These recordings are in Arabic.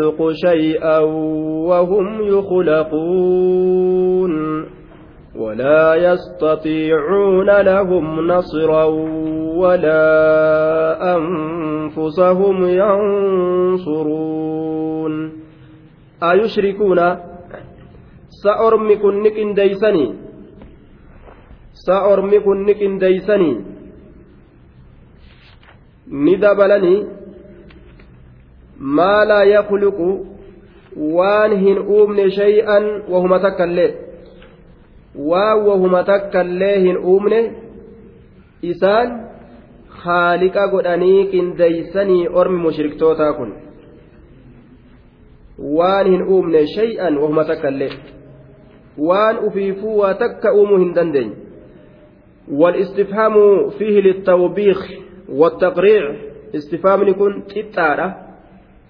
يخلق شيئا وهم يخلقون ولا يستطيعون لهم نصرا ولا أنفسهم ينصرون. أيشركون؟ سأرمي كنك ديسني. سأرمي كنك ديسني. ندبلني. Laa yakhluqu waan hin uumne shay'an wahuma takkaillee waan wahuma takkaillee hin uumne isaan haaliqa godhanii qindeeysanii ormi mushriktootaa kun waan hin uumne shay'an wahuma takkaillee waan ufiifuu waa takka uumuu hin dandeenye والاستفهام فيه للتوبيخ والتقريع استفهامني كن تتارة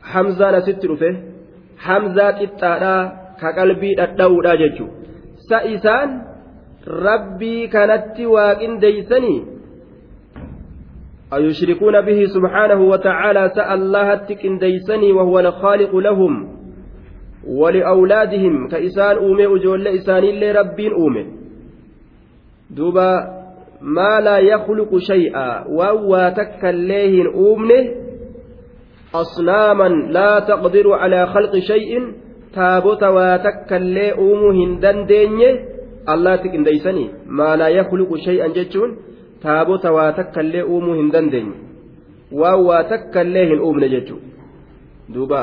hamzaan asitti dhufe hamzaa qixxaadhaa ka qalbii dhadha'uudha jechuun sa isaan rabbii kanatti waaqindeeysanii أيشركون به سبحانه وتعالى سأل الله تكنديسني وهو الخالق لهم ولأولادهم كإسان أومي أجول إسان اللي ربين أومي دوبا ما لا يخلق شيئا وهو تكاليه أومنه aslaaman laa taqdiru calaa khalqi shay'in taabota waa takka illee uumuu hin dandeenye allaatti qindeeysanii maalaa yakluqu shay'an jechuun taabota waa takka illee uumuu hin dandeenye waan waa takka illee hin uumne jechuu duuba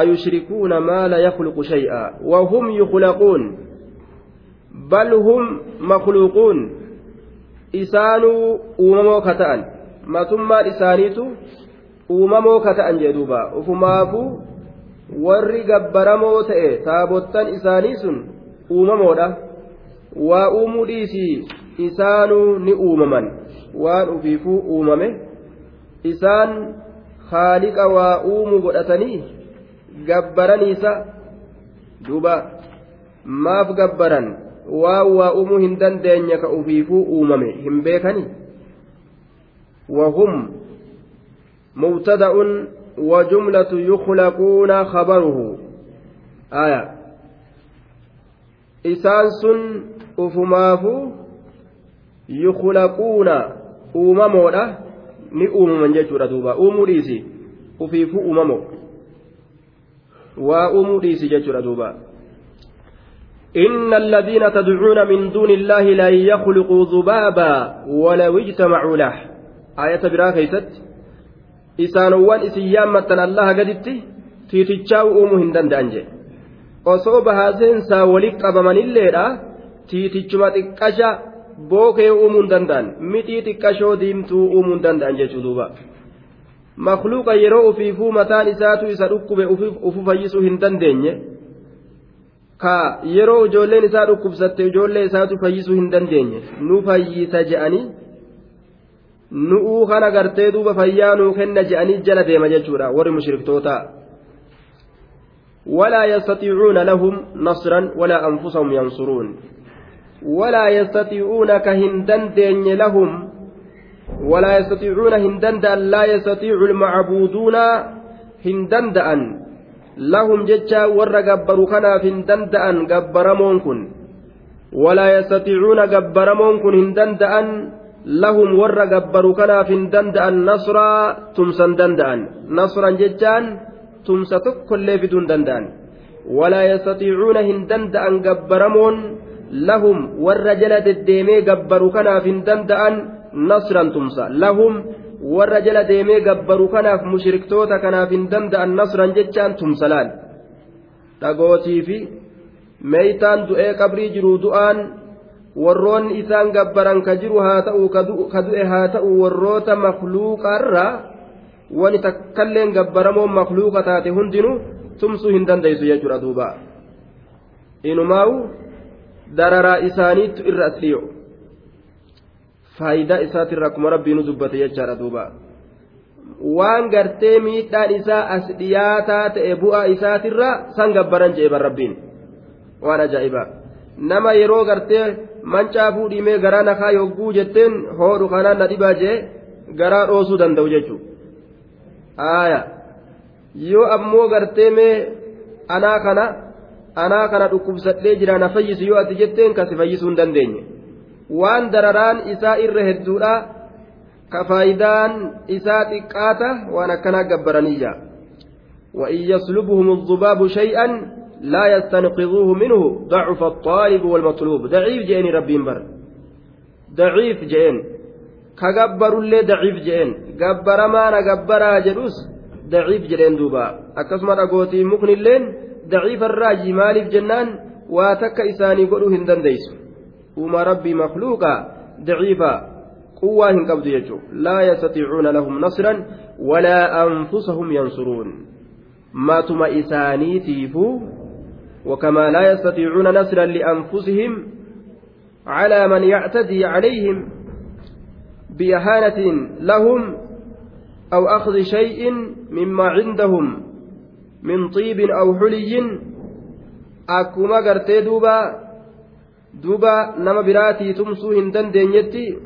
ayushrikuuna maa laa yakluqu shay'a wahum yukhlaquun bal hum makluuquun isaanuu uumamoo ka matummaan isaaniitu uumamoo ka ta'an jee warri gabbaramoo ta'e taabottan isaanii sun uumamoodha waa uumuu dhiisii isaanuu ni uumaman waan ufiifuu uumame isaan haaliqa waa uumuu godhatanii gabbaraniisa duuba maaf gabbaran waan waa uumuu hin dandeenye ka ufiifuu uumame hin beekanii وهم مبتدأ وجملة يخلقون خبره. آية. إسان سن أفماف يخلقون jechuudha duuba uumuu dhiisi ufiifuu uumamoo waa uumuu dhiisi jechuudha duuba إن الذين تدعون من دون الله لا يخلقوا ذبابا ولو اجتمعوا له. Ayata biraa keeysatti isaanowwan isin yaammattan allaha gaditti tiitichaa uumuu hin danda'an jedhe osoo bahaaseensaa wali qabamanilleedha tiitichuma xiqqasha bookee uumuu hin danda'an. Midhii xiqqashoo diimtuu uumuu hin danda'an jechuu duuba. Makluuqa yeroo ufiifuu mataan isaatu isa dhukkube ufu fayyisuu hin dandeenye ka yeroo ijoolleen isaa dhukkubsatte ijoollee isaatu fayyisuu hin dandeenye. Nu fayyisa je'anii nu'uu kana gartee duuba fayyaa nuu kenna je'anii jala deema jechuudha warri mushriktoota. ولا يستطيعون لهم نصرا ولا أنفسهم ينصرون ولا يستطيعون كهندن دين لهم ولا يستطيعون هندن لا يستطيع المعبودون هندن دأن لهم ججا ور جبروا كنا هندن دأن جبرمون كن ولا يستطيعون جبرمون كن هندن دأن lahum warra gabbaru kanaaf hin danda'an nasraa tumsan danda'an nasran jechaan tumsa tokkollee fiduu hin danda'an walaa yastatiicuuna hin danda'an gabbaramoon lahum warra jala deddeemee gabbaru kanaaf hin danda'an nasran tumsa lahum warra jala deemee gabbaru kanaaf mushriktoota kanaaf hin danda'an nasran jechaan tumsa laal dhagootii fi meeytaan du'ee qabrii jiruu du'aan warroonni isaan gabbaran ka jiru haa ta'u ka du'e haa ta'u warroota makluuqarra wani takkalleen gabbaramoon makluuqa taate hundinuu tumsuu hin dandeessu jechuudha duuba inumaa'u dararaa isaaniittu irra as dhiyo faayidaa isaatirra akkuma rabbiinu dubbate jechaadha duuba waan gartee miidhaan isaa as dhiyaataa ta'e bu'aa isaatirra san gabbaran je'eban rabbiin waan ajaa'ibaa nama yeroo gartee mancaa fuudhimee garaa nakaa yogguu jetteen hoodhu kanaan na dhibaa jee garaa dhoosuu danda'u jechuudha aaya yoo ammoo gartee mee anaa kana anaa kana dhukkubsadhee jira na fayyisu yoo ati jetteen kasi fayyisuu hin dandeenye waan dararaan isaa irra hedduudha ka faayidaan isaa xiqqaata waan akkanaa gabbaraniyya وإن يسلبهم الذباب شيئا لا يستنقذوه منه ضعف الطالب والمطلوب. ضعيف جئني ربي بر ضعيف جئن كجبر اللي ضعيف جئن جبر ما نجبر جلوس ضعيف جئن دوبا. أكسم أقوتي مكن اللين ضعيف الراجي مالف جنان واتك إساني قلوه هندن وما ربي مخلوقا ضعيفا قوة هنقبض يجو. لا يستطيعون لهم نصرا ولا أنفسهم ينصرون. ما تما إساني تيفو وكما لا يستطيعون نصرا لأنفسهم على من يعتدي عليهم بإهانة لهم أو أخذ شيء مما عندهم من طيب أو حلي. أكما قرتي دوبا دوبا نما براتي تمسو هندن دينيتي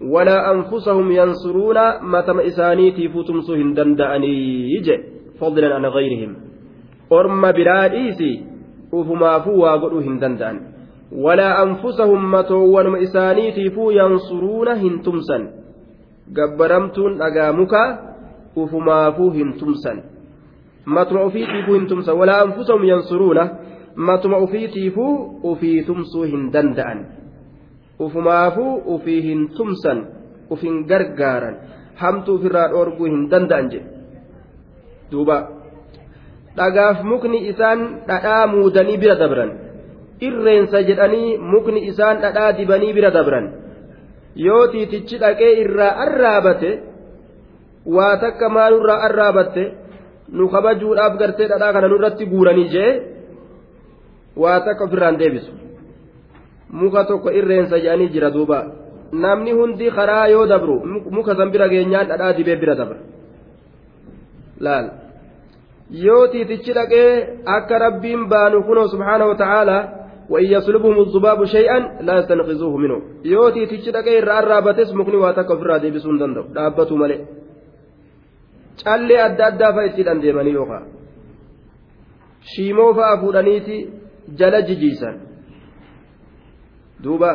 ولا أنفسهم ينصرون ما تم إسانيتي فتمسو هندن دأني. يجي فضلا عن غيرهم أرم براديسي وفما فوا قلوا هندن دأني ولا أنفسهم متوون إسانيتي فو ينصرون هنتمسا قبرمتون أقامك وفما فو هنتمسا matuma ofiitiifuu hin tumsa walaa anfusahum yansuruuna matuma ofiitiifuu ofii tumsuu hin danda'an ufumaafuu ofii hin tumsan uf hin gargaaran hamtu ofirraa dhoorguu hin danda'an jedhe duuba dhagaaf mukni isaan dhadhaa muudanii bira dabran. Irreensa jedhanii mukni isaan dhadhaa dibanii bira dabran. Yoo tiitichi dhaqee irraa arraabate waa takka maalurraa arraabatte nu kabajuudhaaf gartee dhadhaa kana nurratti guuranii jee waa takka ofirraan deebisu. Muka tokko irreensa jedhanii jira duuba. Namni hundi karaa yoo dabru muka san bira geenyaan dhadhaa dibee bira dabra. Laal yoo tiitichi dhaqee akka rabbiin baanu kunoo subhaanahu wata'aalaa وإن يسلبهم الذباب شيئا لا يستنقذوه منه يوتي تيجي دقي الرابطس مكني واتك في الرادي بسون دندو دابتو ملئ callee adda addaa fa'a ittiin deemanii yookaan shiimoo fa'a fuudhaniiti jala jijiisan duuba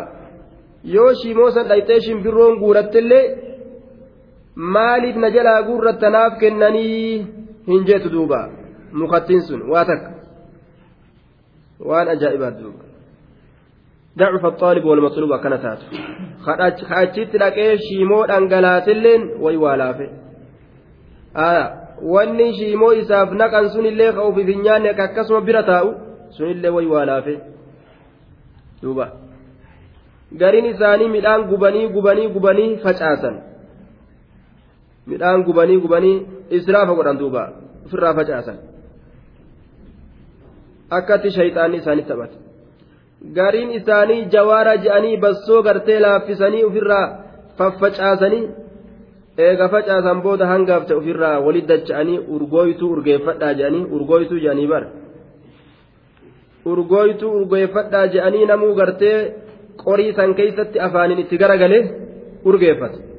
yoo shiimoo san dhayxee shimbirroon guurattillee maaliif na jalaa guurrattanaaf kennanii hin jeetu duuba. Mukattiin sun waa takka. Waan ajaa'ibaat duuba. Dacufa xaalibu walmatluub akkana taatu. Ka achitti dhaqee shiimoo dhangalaatilleen way waa laafe. Wanni shiimoo isaaf naqan sunillee ka ofiif hin nyaanne akkasuma bira taa'u sunillee way waa laafe. Duuba. Gariin isaanii gubanii gubanii gubanii midhaan gubanii gubanii israafa godhan duuba ofirraa facaasan. Akkatti shayxaanni isaanii taphate gariin isaanii jawaara je'anii bassoo gartee laaffisanii ofirraa faffacaasanii eega facaasan booda hangaaf ta'e ofirraa walit dacha'anii urgooytuu urgeeffadhaa jedhanii urgooytuu jedhanii bara. Urgooytuu urgeeffadhaa jedhanii namuu gartee qorii san keeysatti afaaniin itti garagale urgeeffate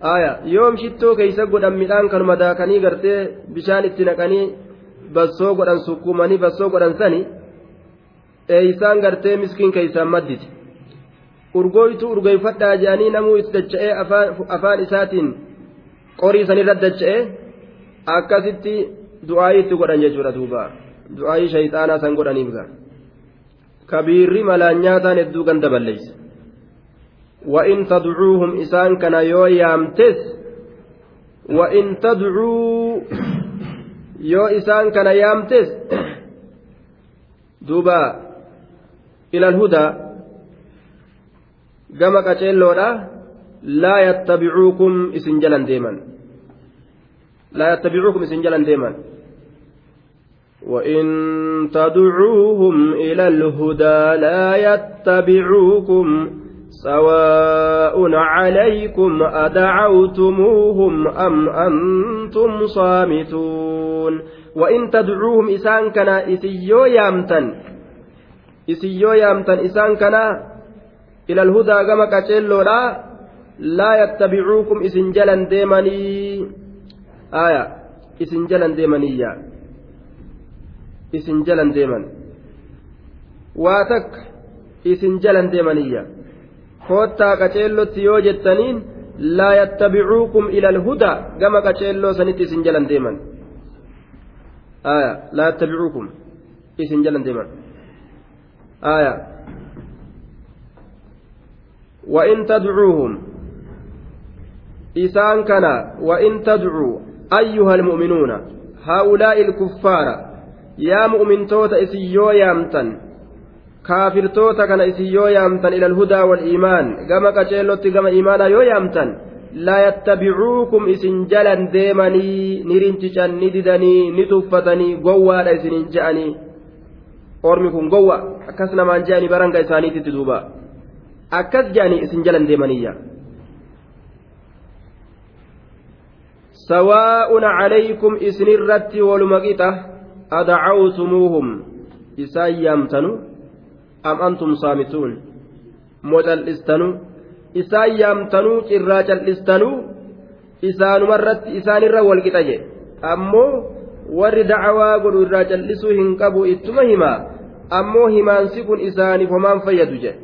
aya yoom shittoo keeysa godhan midhaan kanuma daakanii gartee bishaan itti naqanii bassoo godhan sukkuumanii bassoo godhan sani eeysaan gartee miskiin keeysaan madditi. Urgooytuu urgeeffadhaa jedhanii namuu itti dacha'ee afaan isaatiin qorii sanirra dacha'ee akkasitti du'aayii itti godhan jechuudha duuba. Du'aayii shayxaanaa san godhaniif gaa. Kabiirri malaan nyaataan hedduu ganda balleeyse وإن تدعوهم إسان كان يو يامتس وإن تدعوا يو إسان كان يامتس دوبا إلى الهدى. gama qaceelloodha laa yattabicuukum isin jalan deeman laa yattabicuukum isin وإن تدعوهم إلى الهدى لا يتبعوكم سواء عليكم أدعوتموهم أم أنتم صامتون. وإن تدعوهم إسان كنا إسيو يامتن. إسيو يامتن إسان كنا إلى الهدى كما كتشيلولا لا. يتبعوكم إسن جلا ديماني آية. isin jalan deemaniyya isin jalan deeman waa takka isin jalan deemaniyya koottaa qaceellotti yoo jettaniin laa yattabicuukum ila alhudaa gama qaceelloo sanitti isin jalan deeman laa yattabicuukum isin jalan deeman وإن تدعوهم إسان كان وإن تدعوا أيها المؤمنون هؤلاء الكفار يا مؤمن توتا إسيو يامتن kaafirtoota kana isin yoo yaamtan ila alhudaa waliimaan gama qaceellotti gama imaanaa yoo yaamtan laa yattabicuukum isin jalan deemanii ni rincican ni didanii ni tuffatanii gowwaadha isinin je'anii ormi kun gowwa akkas namaan je'anii baranga isaaniititti duuba akkas je'anii isin jalan deemaniyya sawaa'un calaykum isinirratti waluma adacawtumuuhum isaan yaamtanu saamituun moo cal'istanuu isaan yaamtanuu cirraa cal'istanuu isaanumarratti isaanirra walqixa jedhe ammoo warri dacawaa godhu irraa cal'isuu hin qabu ittuma himaa ammoo himaansi kun isaaniif homaan fayyadu jedhe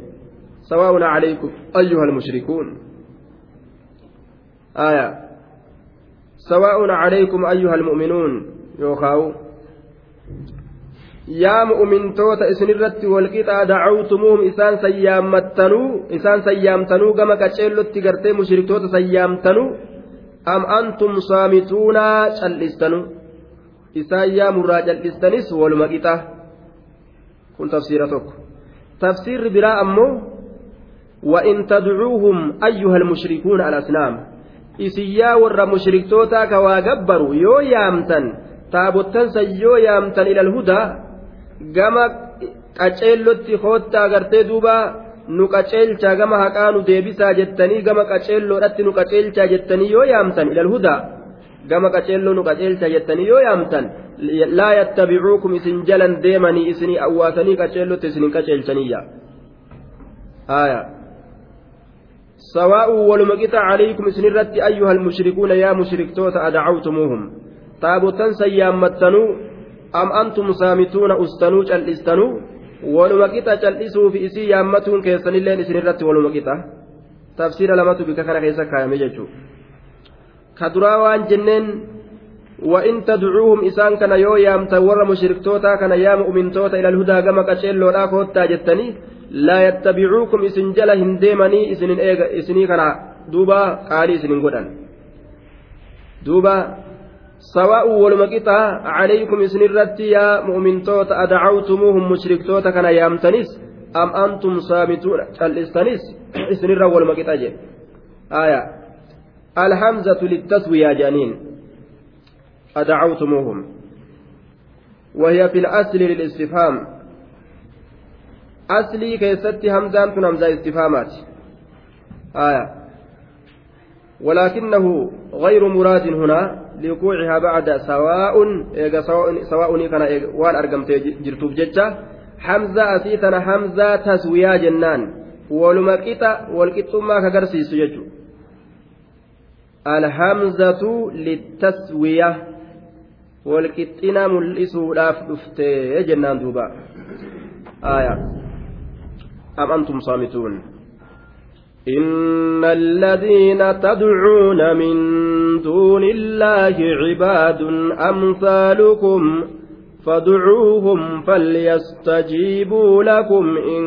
sawaa'un calaykum ayyuha almushrikuun آية سواء عليكم أيها المؤمنون يوخاو yaa mu'mintoota isinirratti walqixaa dacawtumuuhum isaan sayyaammattanuu isaan sayyaamtanuu gama qaceellotti gartee mushriktoota sayyaamtanuu am antum saamituunaa cal'istanuu isaan yaamurraa cal'istanis waluma qixa kun tafsiira tokko tafsiirri biraa ammoo وإن تدعوهم أيها المشركون الأصنام إسيا ور مشركتوتا كواجبروا يو يامتن تابوتن سيو يامتن إلى الهدى gama qaceellotti hoottaa gartee duuba nu qaceelchaa gama haqaa nu deebisaa jettanii gama qaceelloodhatti nu qaceelchaa jettanii yoo yaamtan ilal hudaa gama qaceelloo nu qaceelchaa jettanii yoo yaamtan laa yattabicuukum isin jalan deemanii isinii awwaatanii qaceellotti isinin qaceelchaniyya haya سواء والمقطع عليكم سنرت أيها المشركون يا مشركتوت أدعوتموهم تابوتا سيامتنوا am antum saamituuna ustanuu cal'istanuu waluma qixa cal'isuu fi isii yaammatuun keessanilleen isinirratti waluma qixa tafsiira lamatu bika kana keessa kaayame jechuudha ka duraa waan jenneen وإن تدعوهم إسان كان يو يامتا ور مشركتوتا كان يا مؤمنتوتا إلى الهدى كما قتشيلو لا كوتا جتني لا يتبعوكم إسن جل هنديمني إسن إيغا إسني كان دوبا قالي إسن قدن دوبا سواء والمقطع عليكم الرد يا مؤمنتوت أدعوتموهم مشركتوت كان يامتنس؟ أم أنتم صامتون؟ الإستنس إسن الرد والمقطع آية. الحمزة للتسوية جانين أدعوتموهم. وهي في الأصل للاستفهام. أصلي كيست همزان همزة استفهامات. آية. ولكنه غير مراد هنا. لوقوعها بعد سواء سواء سواء كان وان ارقمت جرتوف ججا حمزة أسيتنا حمزة تسويا جنان. ولمقيتا والقطما كغرسيس يجو الحمزة للتسوية. والقطنا ملئسو لاف دفتي جنان دوبا. آية. أم أنتم صامتون؟ إن الذين تدعون من دون الله عباد أمثالكم فادعوهم فليستجيبوا لكم إن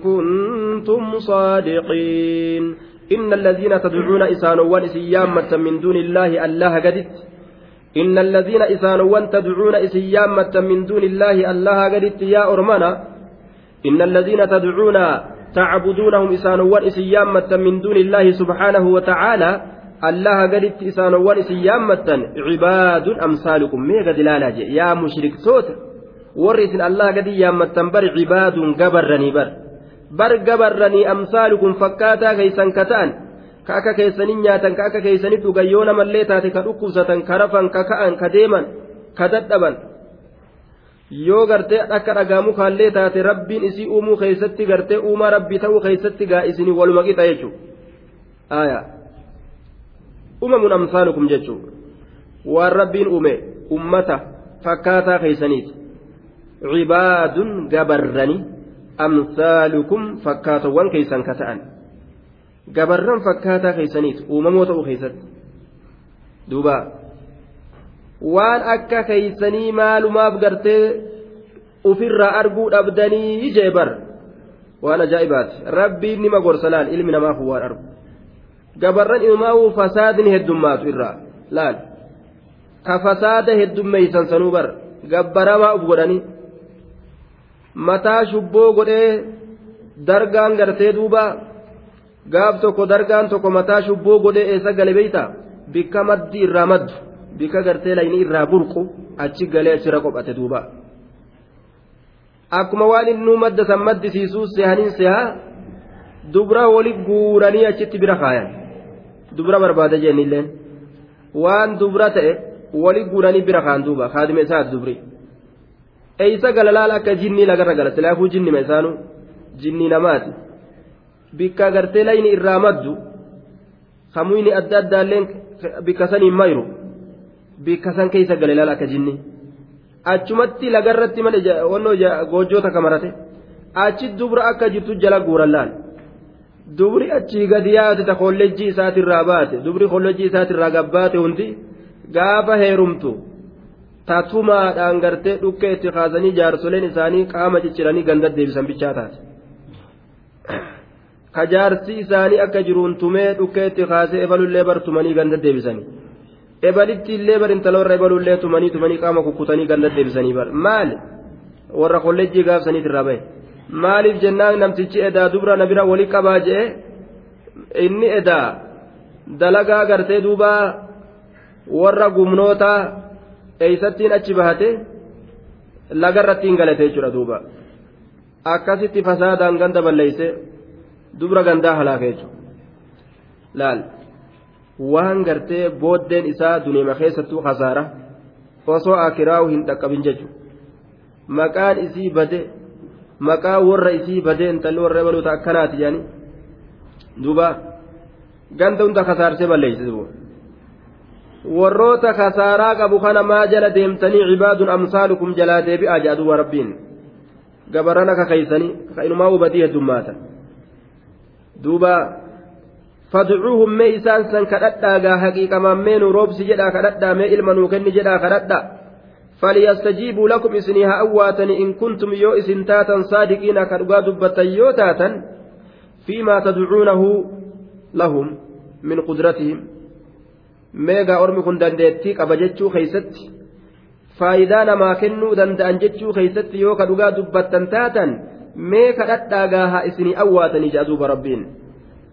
كنتم صادقين إن الذين تدعون إسانوان إسيامة من دون الله الله قدت إن الذين إسانوان تدعون إسيامة من دون الله الله قدت يا أرمنا إن الذين تدعون تعبدونهم إسانوان إسيامة من دون الله سبحانه وتعالى الله قدت إسانوان إسيامة عباد أمثالكم ميغا دلالا يا مشرك توت ورث الله قد يامة بر عباد قبرني بر. بر قبرني أمثالكم فكاتا كيسا كتان. كاكا كيسني نياتا كاكا كيسني تغيون من ليتاتي كدكوسة كرفا ككأن كديما كددبا yoo gartee akka dhagaamu kaallee taate rabbiin isii uumuu keessatti gartee uumaa rabbi ta'uu keessatti gaa isinii waluma qixa jechuudha. Aayaa uumamuun amsaalukum jechuudha. Waan rabbiin uume ummata fakkaataa keeysaniiti cibaadun gabarrani amsaalukum fakkaatowwan keeysan ka ta'an. Gabarran fakkaataa keeysaniiti uumamoo ta'uu keeysatti duuba waan akka keeysanii maalumaaf gartee ufirraa arguu dhabdanii jee bar. Waan ajaa'ibaati. Rabbiin nima gorsa laal ilmi namaaf waan argu. Gabarran imaa'uu fasaadni heddummaatu irraa. Laal. Ka fasaada heddummeeysan sanuu bar. Gabbaramaa uf godhanii mataa shubboo godhee dargaan gartee duuba. Gaaf tokko dargaan tokko mataa shubboo godhee eessa gale beeyta? Bikka maddi irraa maddu bikka gartee layni irraa burqu achi galee achirra qophate duuba akkuma waan innuu madda san maddisiisuu seehaniin sehaa dubra wali guuranii achitti bira kaayan dubra barbaada jennilleen waan dubra ta'e wali guuranii bira kaan duuba kaadima isaati dubri eeysa galalaal akka jinnii lagarra gala silaafuu jinnima isaanu jinnii namaati bikka gartee layni irraa maddu kamuyni adda addaalleen bikka saniin mayru bikka san keeysa galalaal akka jinnii achumatti lagarratti male wannoo goojjoota kamarate achi dubra akka jirtu jala guuran laal. Dubri achii gadi yaate ta kolleejjii isaatirraa baate. Dubri kolleejjii isaatirraa gabbaate hundi gaafa heerumtu tatumaadhaan gartee dhukkee itti kaasanii jaarsoleen isaanii qaama cicciranii ganda deebisan bichaa taate. Ka jaarsi isaanii akka jiruun tumee dhukkee itti kaasee ebalullee bartumanii ganda deebisanii ebalitti illee bar intaloorra ebalullee tumanii tumanii qaama kukkutanii ganda deebisanii bar maali warra kolleejjii gaafsaniit irraa bahe maaliif jennaan namtichi edaa dubra na bira wali qabaa jee inni edaa dalagaa gartee duuba warra gumnoota eeysattiin achi bahate lagarrattiin galate jechuudha duuba akkasitti fasaadaan ganda balleeyse dubra gandaa halaaka jechuudha laal waan gartee booddeen isaa duneema keessattuu hasaara osoo akiraawu hin dhaqqabin jechuudha maqaan isii bade maqaa warra isii badee intalli warra ebaluuta akkanaati yaani duuba ganda hunda kasaarsee balleeyse warroota kasaaraa qabu kana maa jala deemtanii cibaadun amsaalukum jalaa deebi'aa jedha duuba rabbiin gabarran akka keeysanii ka inumaa hubadii heddummaatan duuba mee isaan san kadhadhaagaa haqiiqamaan mee nu roobsi jedhaa kadhadhaa mee ilma nuu kenni jedhaa kadhadhaa فليستجيبوا لكم إسنها أواتن إن كنتم يو إسن تاتا صادقين كرقا دبتا يو تاتا فيما تدعونه لهم من قدرتهم ميغا أرمي كن خيستي faayidaa namaa kennuu danda'an jechuu keeysatti yoo ka dhugaa dubbattan taatan mee kadhadhaagaa haa isinii awwaatanii jedha duuba rabbiin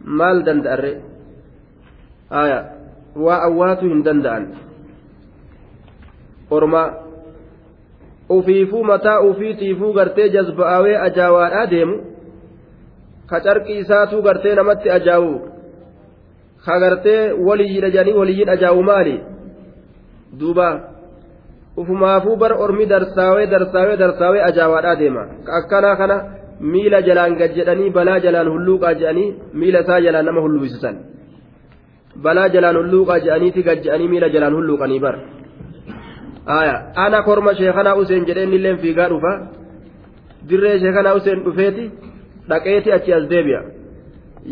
maal danda'arre aya waa awwaatuu hin danda'an orma ufiifuu mataa ufiitiifuu gartee jazba'aawee ajaawaadhaa deemu ka carqii isaatuu gartee namatti ajaawu ka gartee waliyyiidha jedhanii waliyyiin ajaawu maali duuba ufumaafuu bar ormi darsaawee darsaawee darsaawee ajaawaadhaa deema ka akkanaa kana miila jalaan gad jedhanii balaa jalaan hulluuqaa jedhanii miila isaa jalaan nama hulluusisan balaa jalaan hulluuqaa jedhaniiti gad jedhanii miila jalaan hulluuqanii bar ana korma sheekanaa useen jedhee innilleen fiigaa dhufa dirree sheekanaa useen dhufeeti dhaqeeti achi as deebi'a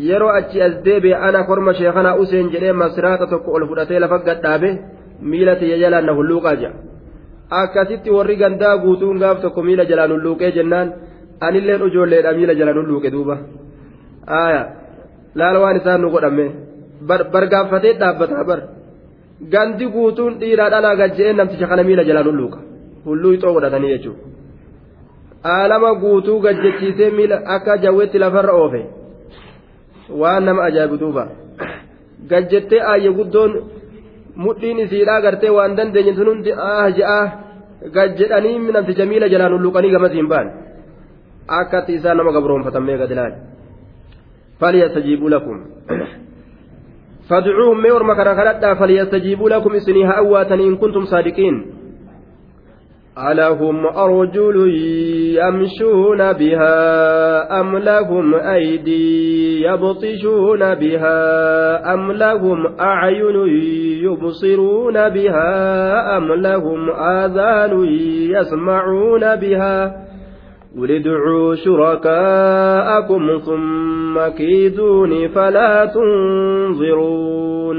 yeroo achi as deebi'a ana korma sheekanaa useen jedhee masraata tokko ol fudhatee lafa gadhaabe miila tiyya jalaan na hulluuqaa jedha akkasitti warri gandaa guutuun gaaf tokko miila jalaan hulluuqee jennaan anilleen ijoolleedha miila jalaan hulluuqe duuba. Aya laala waan isaan nu godhame bargaaffatee dhaabbataa bar. Gandi guutuun dhiiraa dhalaa gajje'ee namticha kana miila jalaan hulluuqa hulluu ixoo godhatanii jechuudha. Aalama guutuu gajjechiisee miila akka jawwetti lafarra oofe. Waan nama ajaa'ibu duuba. Gajjettee aayye guddoon mudhiin isiidhaa gartee waan dandeenye sun hundi ah je'aa gajjedhanii namticha miila jalaan hulluuqanii gamas hin baan akkatti isaan nama gabroonfatamee gad ilaali falyastajiibuu lakum فادعوهم ميور مكان كردا فليستجيبوا لكم إسنيها أواتا إن كنتم صادقين. ألهم أرجل يمشون بها أم لهم أيدي يبطشون بها أم لهم أعين يبصرون بها أم لهم آذان يسمعون بها قل ادعوا شركاءكم ثم كيدون فلا تنظرون.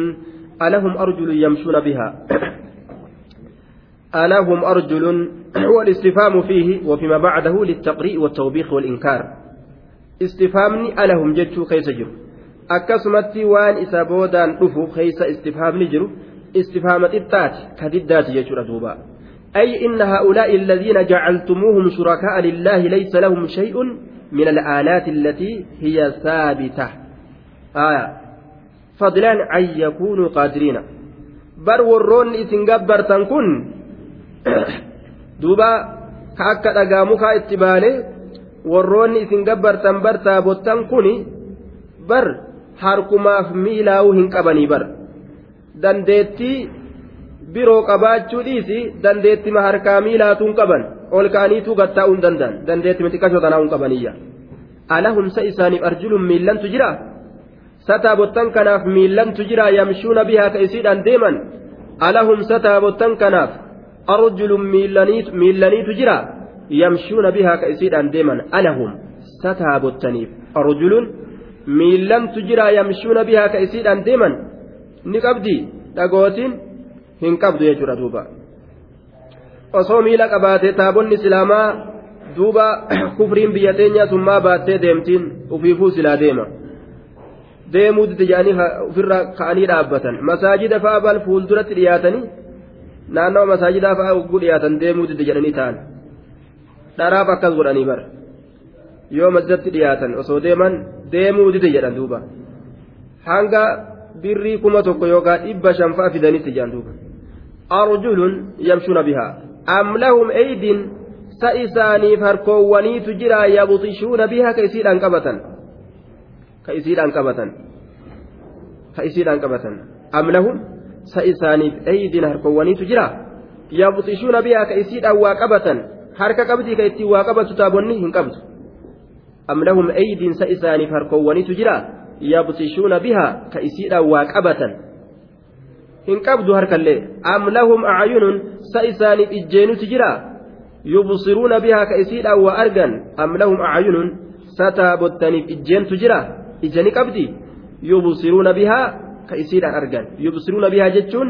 ألهم أرجل يمشون بها؟ ألهم أرجل والاستفهام فيه وفيما بعده للتقريء والتوبيخ والإنكار. استفهامني ألهم جتشو كيس جرو. akkasumatti waan isa boodaan dhufu keeysa istifhaamni jiru istifhaama xiqqaati ka diddaati jechuudha duuba أي إن هؤلاء الذين جعلتموهم شركاء لله ليس لهم شيء من الآلات التي هي ثابتة آية فضلا أن يكونوا قادرين بر ورون إسن تنكن dhagaa mukaa itti baane warroonni isin gabbartan bar taabottan kun bar harkumaaf miilaa'uu hin qabanii bar biroo qabaachuu dhiisi dandeettima harkaa miilaatuu hin qaban ol ka'aniituu gattaa'uu hin danda'an dandeettima xiqqashoo tanaa hin qabaniyya alahumsa isaaniif arjuluun miillantu jira sataabottan kanaaf miillantu jira yamshuuna bihaa ka isiidhaan deeman alahumsa taabottan kanaaf arjulun miillaniitu jira yamshuuna bihaa ka isiidhaan deeman alahum sataabottaniif arjulun miillantu jira yamshuuna bihaa ka isiidhaan deeman ni qabdi dhagootiin hin qabdu jechuudha duuba. Osoo miila qabaatee taabonni islaamaa duuba kufriin biyya teenyaa summaa baattee deemtiin ufiifuu silaa deema. Deemuu didi jedhanii ofirra ka'anii dhaabbatan. Masaajida fa'a bal fuulduratti dhiyaatanii naannawa masaajidaa fa'aa ugguu dhiyaatan deemuu didde jedhanii ta'an. Dharaaf akkas godhanii bara. Yoo masjidatti dhiyaatan osoo deeman deemuu dide jedhan duuba. Hanga birrii kuma tokko yookaan dhibba shan fa'a fidanitti jedhan duuba isaaniif harkoowwaniitu jira yabxishuuna bihaa ka isiidhaan qabatan ka isiidhaan qabatan ka isiidhaan qabatan am lahum sa isaaniif eeydiin harkowwaniitu jira yabxishuuna bihaa ka isiidhaan waa qabatan harka qabdii ka ittiin waa qabatu taabonni hin qabdu am lahum eeydiin sa isaaniif harkowwaniitu jira yabxishuuna bihaa hin qabdu harkallee am lahum acyunun sa isaaniif ijjeenutu jira yubsiruuna bihaa ka isiidhaan waa argan am lahum acyunun sa taabottaniif ijjeentu jira ija ni qabdi yubsiruuna bihaa ka isiidhaan argan yubsiruuna bihaa jechuun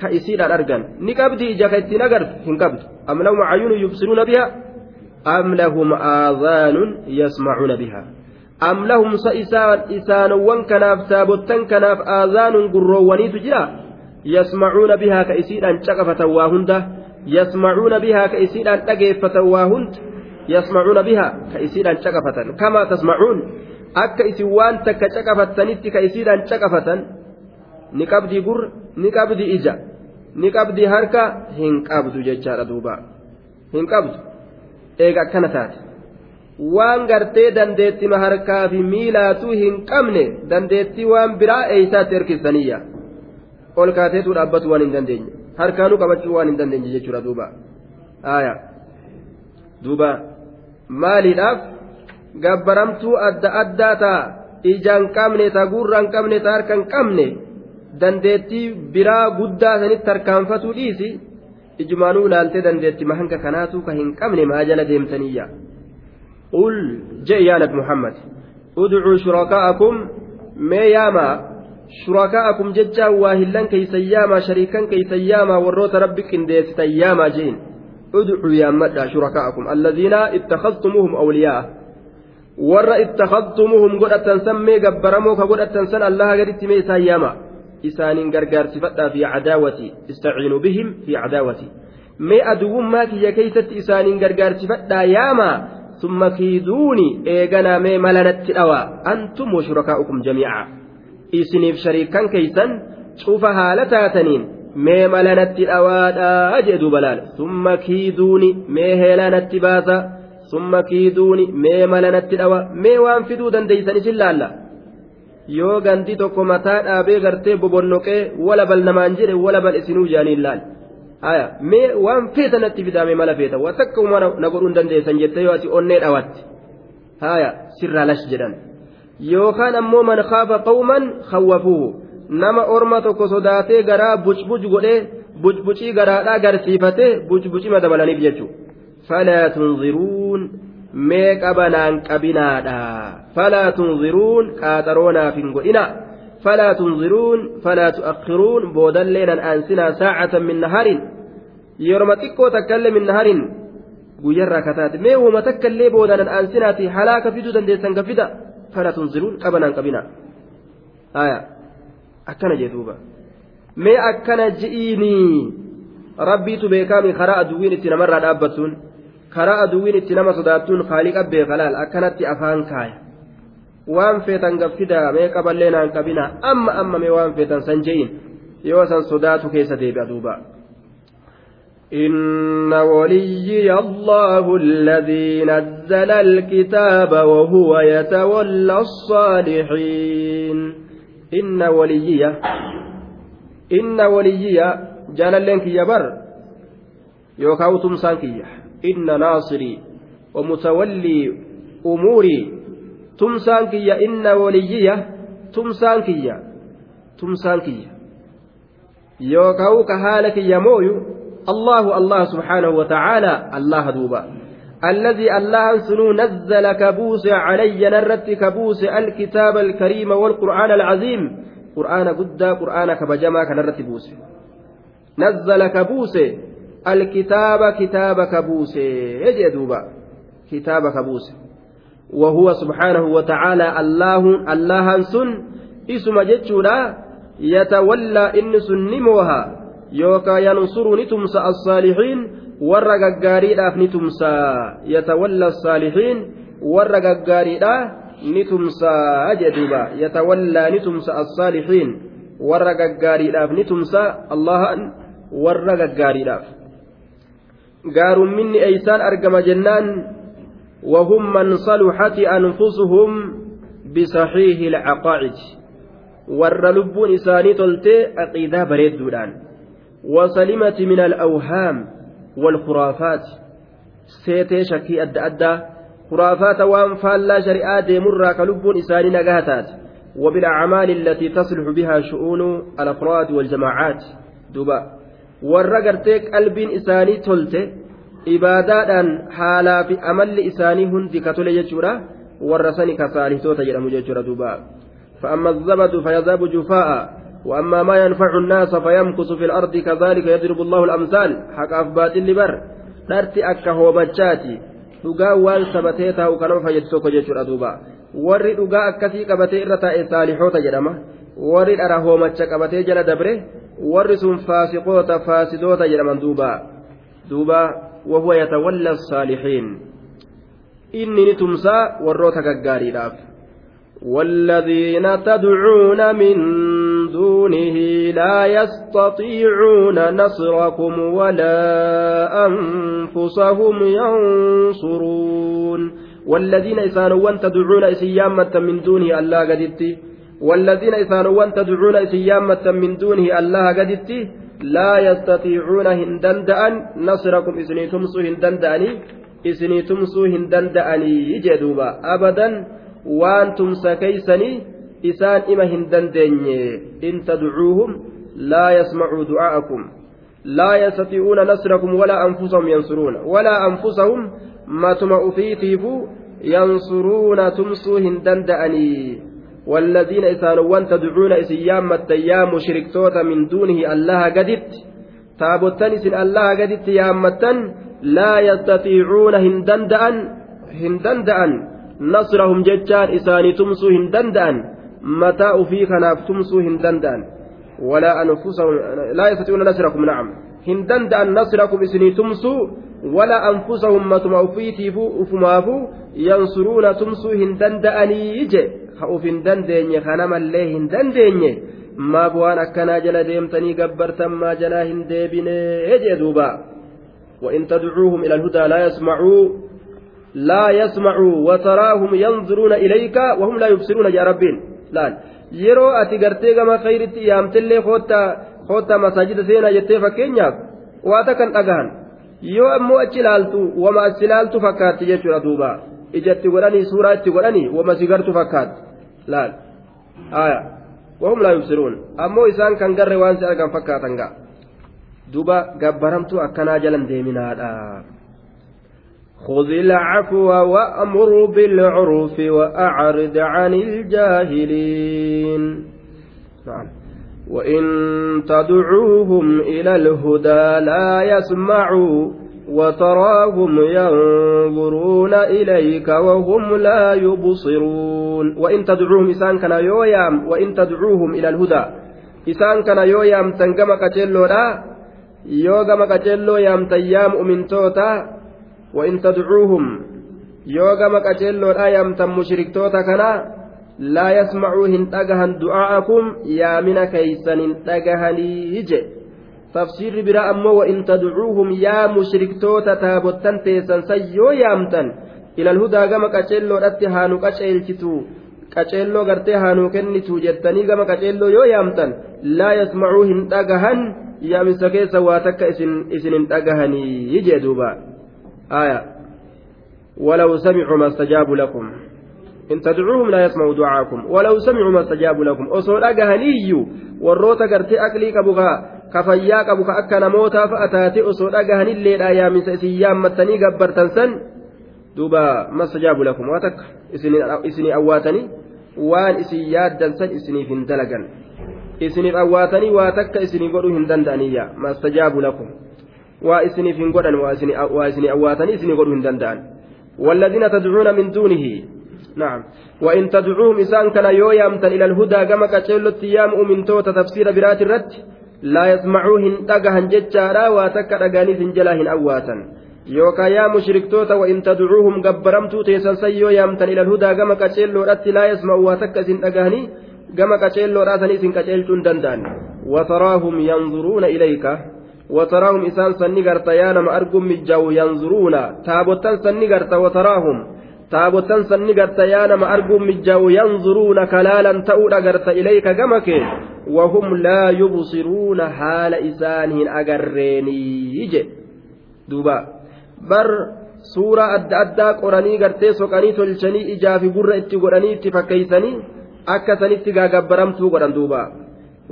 ka isiidhaan argan ni qabdi ija ka ittiin agartu hin qabdu am lahum acyunun yubsiruuna bihaa am lahum aadaanun yasmacuuna bihaa am lahum sa isaanowwan kanaaf taabottan kanaaf aadaanun gurroowwaniitu jira waa hunda yasmacuuna bihaa ka isiidhaan caqafatan kamaa tasmacuun akka isin waan takka caqafattanitti ka isiidhaan caqafatan ni qabdi gurra ni qabdi ija ni qabdi harka hin qabdu jechaadha duuba hin qabdu eega akkana taate waan gartee dandeettima harkaa fi miilaatuu hin qabne dandeettii waan biraa eeysaatti hirkisaniyya ol kaateetuu dhaabbatu waan hin dandeenye. Harkaanuu qabachuu waan hin dandeenye jechuudha duuba. Aayaa duuba. Maaliidhaaf gabbaramtuu adda addaa taa ijaan qabne ta gurraan qabne ta harkaan qabne. dandeettii biraa guddaa sanitti harkaanfatuu dhiisi? Ijmaanuu laaltee dandeetti mahanga kanaatu ka hin qabne maa jala deemtaniyya qul jee yaa nabi muhammad udcuu shurakaa'akum mee yaamaa shurakaa'akum jechaan waa hillan keeysan yaamaa shariikan keeysan yaamaa warroota rabbi qindeessitan yaamaa jeen udcuu yaammadha shurakaa'akum alladhiina ittakhadtumuuhum awliyaa'a warra ittakhadtumuuhum godhatan san mee gabbaramoo ka godhatan san allaha gaditti mee isaan yaamaa isaaniin gargaarsifadhaa fi cadaawati istaciinuu bihim fi cadaawati mee aduwwummaa kiyya keeysatti isaaniin gargaarsifadhaa yaamaa summa kiiduuni eeganaa mee malanatti dhawaa antum washurakaa'ukum jamiica isiniif shariikan keeysan cufa haala taataniin mee malanatti dhawaadhaa jee duuba laal summa kiiduuni mee heelaanatti baasa summa kiiduuni mee malanatti dhawa mee waan fiduu dandeeysan isin laalla yoo gandi tokko mataa dhaabee gartee bobonnoqee wala bal namaan jedhe wala bal isinuu jaaniin laal aya mee waan feeta natti fidaame mala feeta waa takka umana na godhuun dandeessan jettee yoo ati onnee dhawatti haya sirraa lash jedhan yookaan ammoo man khaafa qawman khawwafuuhu nama orma tokko sodaatee garaa bucbuc godhee bucbucii garaadhaa garsiifatee bucbucima dabalaniif jechuudha falaa tunziruun mee qabanaan qabinaadha falaa tunziruun qaaxaroonaaf hin godhina falaa tunziruun falaa tu'akkiruun boodallee aansinaa saacatan min naharin yeroma xiqqoo takkaillee min naharin guyyarraa kataate mee woma takkaillee booda nan aansinaati halaaka fiduu dandeessan gafida qabanaan qabina akkana jedhuuba mee akkana ji'iinii rabbiitu beekaami karaa aduwwiin itti namarraa dhaabbattuun karaa aduwwiin itti nama sodaattuun haaliqa beekalaal akkanatti afaan kaaya waan feetan gaffidaa mee qaballee naan qabina amma amma mee waan feetan san je'in yoo san sodaatu keessa deebi'a duuba. إن وليي الله الذي نزل الكتاب وهو يتولى الصالحين. إن وليي إن وليي جلالين كي بر يوكاو تمسان كي إن ناصري ومتولي أموري تمسان كي إن وليي تمسان كي تمسان كي يوكاو كهالك يمويو الله الله سبحانه وتعالى الله دوبا. الذي الله سنو نزل كبوس علي نرت كبوس الكتاب الكريم والقرآن العظيم. قرآن قد قرآن كبجما كنرت بوس. نزل كبوس الكتاب كتاب كبوس. يجي دوبا. كتاب كبوس. وهو سبحانه وتعالى الله الله سن. اسم جتشولا يتولى إن سنموها يوكا ينصر نتمس الصالحين warra gaggaariidhaaf ni tumsaa yatawalla saalihiin warra gaggaariidhaa ni tumsaa jedhuuba yatawallaa ni tumsa assaalihiin warra gaggaariidhaaf ni tumsaa allahan warra gaggaariidhaaf gaarumminni eeysaan argama jennaan وهم من صلحت أنفسهم بصحيح العقائد لب إساني تلتي عقيدة بريد دودان وسلمت من الأوهام والخرافات. seetee shakkii adda addaa khuraafaata waan faallaa shari'aa deemurraa ka lubbuun isaanii nagaa وبالأعمال التي تصلح بها شؤون الأفراد والجماعات. دوبا. والرقرتك قلب إساني تلت إبادة حالا في أمل إساني هندي كتل يجورا والرسني كصالح توتا جرم دوبا. فأما الزبد فيذهب جفاء. وأما ما ينفع الناس فيمكث في الأرض كذلك يضرب الله الأمثال حق أفبات اللبر دارتي أكا هو مجاتي waan sabatee taa'u kanama fayyadu tokko jechuudha duuba warri dhugaa akkasii qabatee irra taa'e saalixoota jedhama warri dhara hoomacha qabatee jala dabre warri sun faasiqoota faasidoota jedhaman duuba duuba wahuwa yatawalla saalixiin inni ni tumsaa warroota gaggaariidhaaf والذين تدعون من دونه لا يستطيعون نصركم ولا أنفسهم ينصرون. والذين إسانوا تدعون إسيامة من دونه الله قدت والذين إسانوا تدعون إسيامة من دونه الله قدت لا يستطيعون هندندأن نصركم إسني تمسو هندندأني إسني تمسو هندندأني يجدوبا. أبدا وأنتم سكيسني isaan ima hin dandeenye in tadcuuhum laa yasmacuu du'aa'akum laa yastatii'uuna nasrakum walaa anfusahum yansuruuna walaa anfusahum matuma ufiitiifu yansuruuna tumsuu hin danda'anii والذين إسانوان تدعون إسيام يا مشركتوتا من دونه الله قدت تابوتان إسن الله قدت يا متن لا يستطيعون هندندأن هندندأن نصرهم ججان إساني تمسو mataa ufii kanaaf tumsuu hin danda'an walaa anfusahum laa yastati'uuna nasrakum nacam hin danda'an nasrakum isinii tumsuu walaa anfusahum matuma ufiitiifuu ufumaafuu yansuruuna tumsuu hin danda'anii je ka uf hin dandeenye kanamallee hin dandeenye maaf waan akkanaa jala deemtanii gabbartan maa jalaa hin deebinee jee duuba وإن تدعوهم إلى الهدى لا يسمعوا لا يسمعوا وتراهم ينظرون إليك وهم لا يبصرون يا ربين laal yeroo ati gartee gama khayritti yaamtellee koottaa koottaa masaajida seenaa jettee fakkeenyaaf waa takkan dhagahan yoo ammoo achi ilaaltu wama as ilaaltu fakkaatti jechuudha duuba ijatti godhanii suuraa itti godhanii wama si gartu fakkaatti laal aya wahum laa yubsiruun ammoo isaan kan garre waan si argan fakkaatan ga'a duuba gabbaramtuu akkanaa jalan deeminaadha. خذ العفو وأمر بالعرف وأعرض عن الجاهلين. نعم. وإن تدعوهم إلى الهدى لا يسمعوا وتراهم ينظرون إليك وهم لا يبصرون. وإن تدعوهم إسان كان يويام. وإن تدعوهم إلى الهدى إسان كان يويام تنقم كتلو لا يوغم كتلو يام تيام أمن توتا وإن تدعوهم يوغم كتلو آيام مشركتوتا كنا لا يسمعوا هن دعاءكم يا من كيسن تأجهني يجي. تفسير برا أمو وإن تدعوهم يا مشركتوتا تابوتن تيسن سيو يامتن. إلى الهدى كما كتلو أتهانو كتلتو qaceelloo gartee haanuu kennitu jettanii gama qaceelloo yoo yaamtan laa yasmacuu hin dhagahan yaamisa keessa waa takka isin hin آية ولو سمعوا ما استجابوا لكم إن تدعوهم لا يسمعوا دعاءكم ولو سمعوا ما استجابوا لكم أصول أجهني والروتا قرتي أكلي كبغا كفيا كبغا أكنا موتا فأتاتي أصول أجهني الليل أيام سيام متني قبرتن سن دوبا ما استجابوا لكم واتك إسني أواتني waan isin yaaddan san isiniif hin dalagan isiniif awwaatanii waa takka isinii godhuu hin danda'aniyya mastajaabu lakum waa isiniif hin godhan waa isinii awwaatanii isinii godhuu hin danda'an. والذين تدعون من دونه نعم وإن تدعوهم إسان كان يويامتا إلى الهدى كما كتشيلو تيام من توتا تفسير برات الرد لا يسمعوهن تقهن جتشارا واتك رقاني سنجلاهن أواتا يوكا يا مشركتوتا وإن تدعوهم قبرمتو تيسان سيو يامتا إلى الهدى كما كتشيلو رد لا يسمعوا واتك سن أقهني كما كتشيلو راتني سن كتشيلتون دندان وتراهم ينظرون إليك وتراهم إسان سني قرتا يا نما أرقم مجاو ينظرون. تابوتان سني قرتا وتراهم. تابوتان سني قرتا يا نما أرقم مجاو ينظرون. كلالا تؤول قرتا إليك قمك. وهم لا يبصرون حال إسانهن أقريني دوبا. بر suuraa adda addaa qoranii gartee soqanii tolchanii ijaa fi gurra itti godhanii itti fakkeeysanii akka sanitti gaagabbaramtuu godhan duuba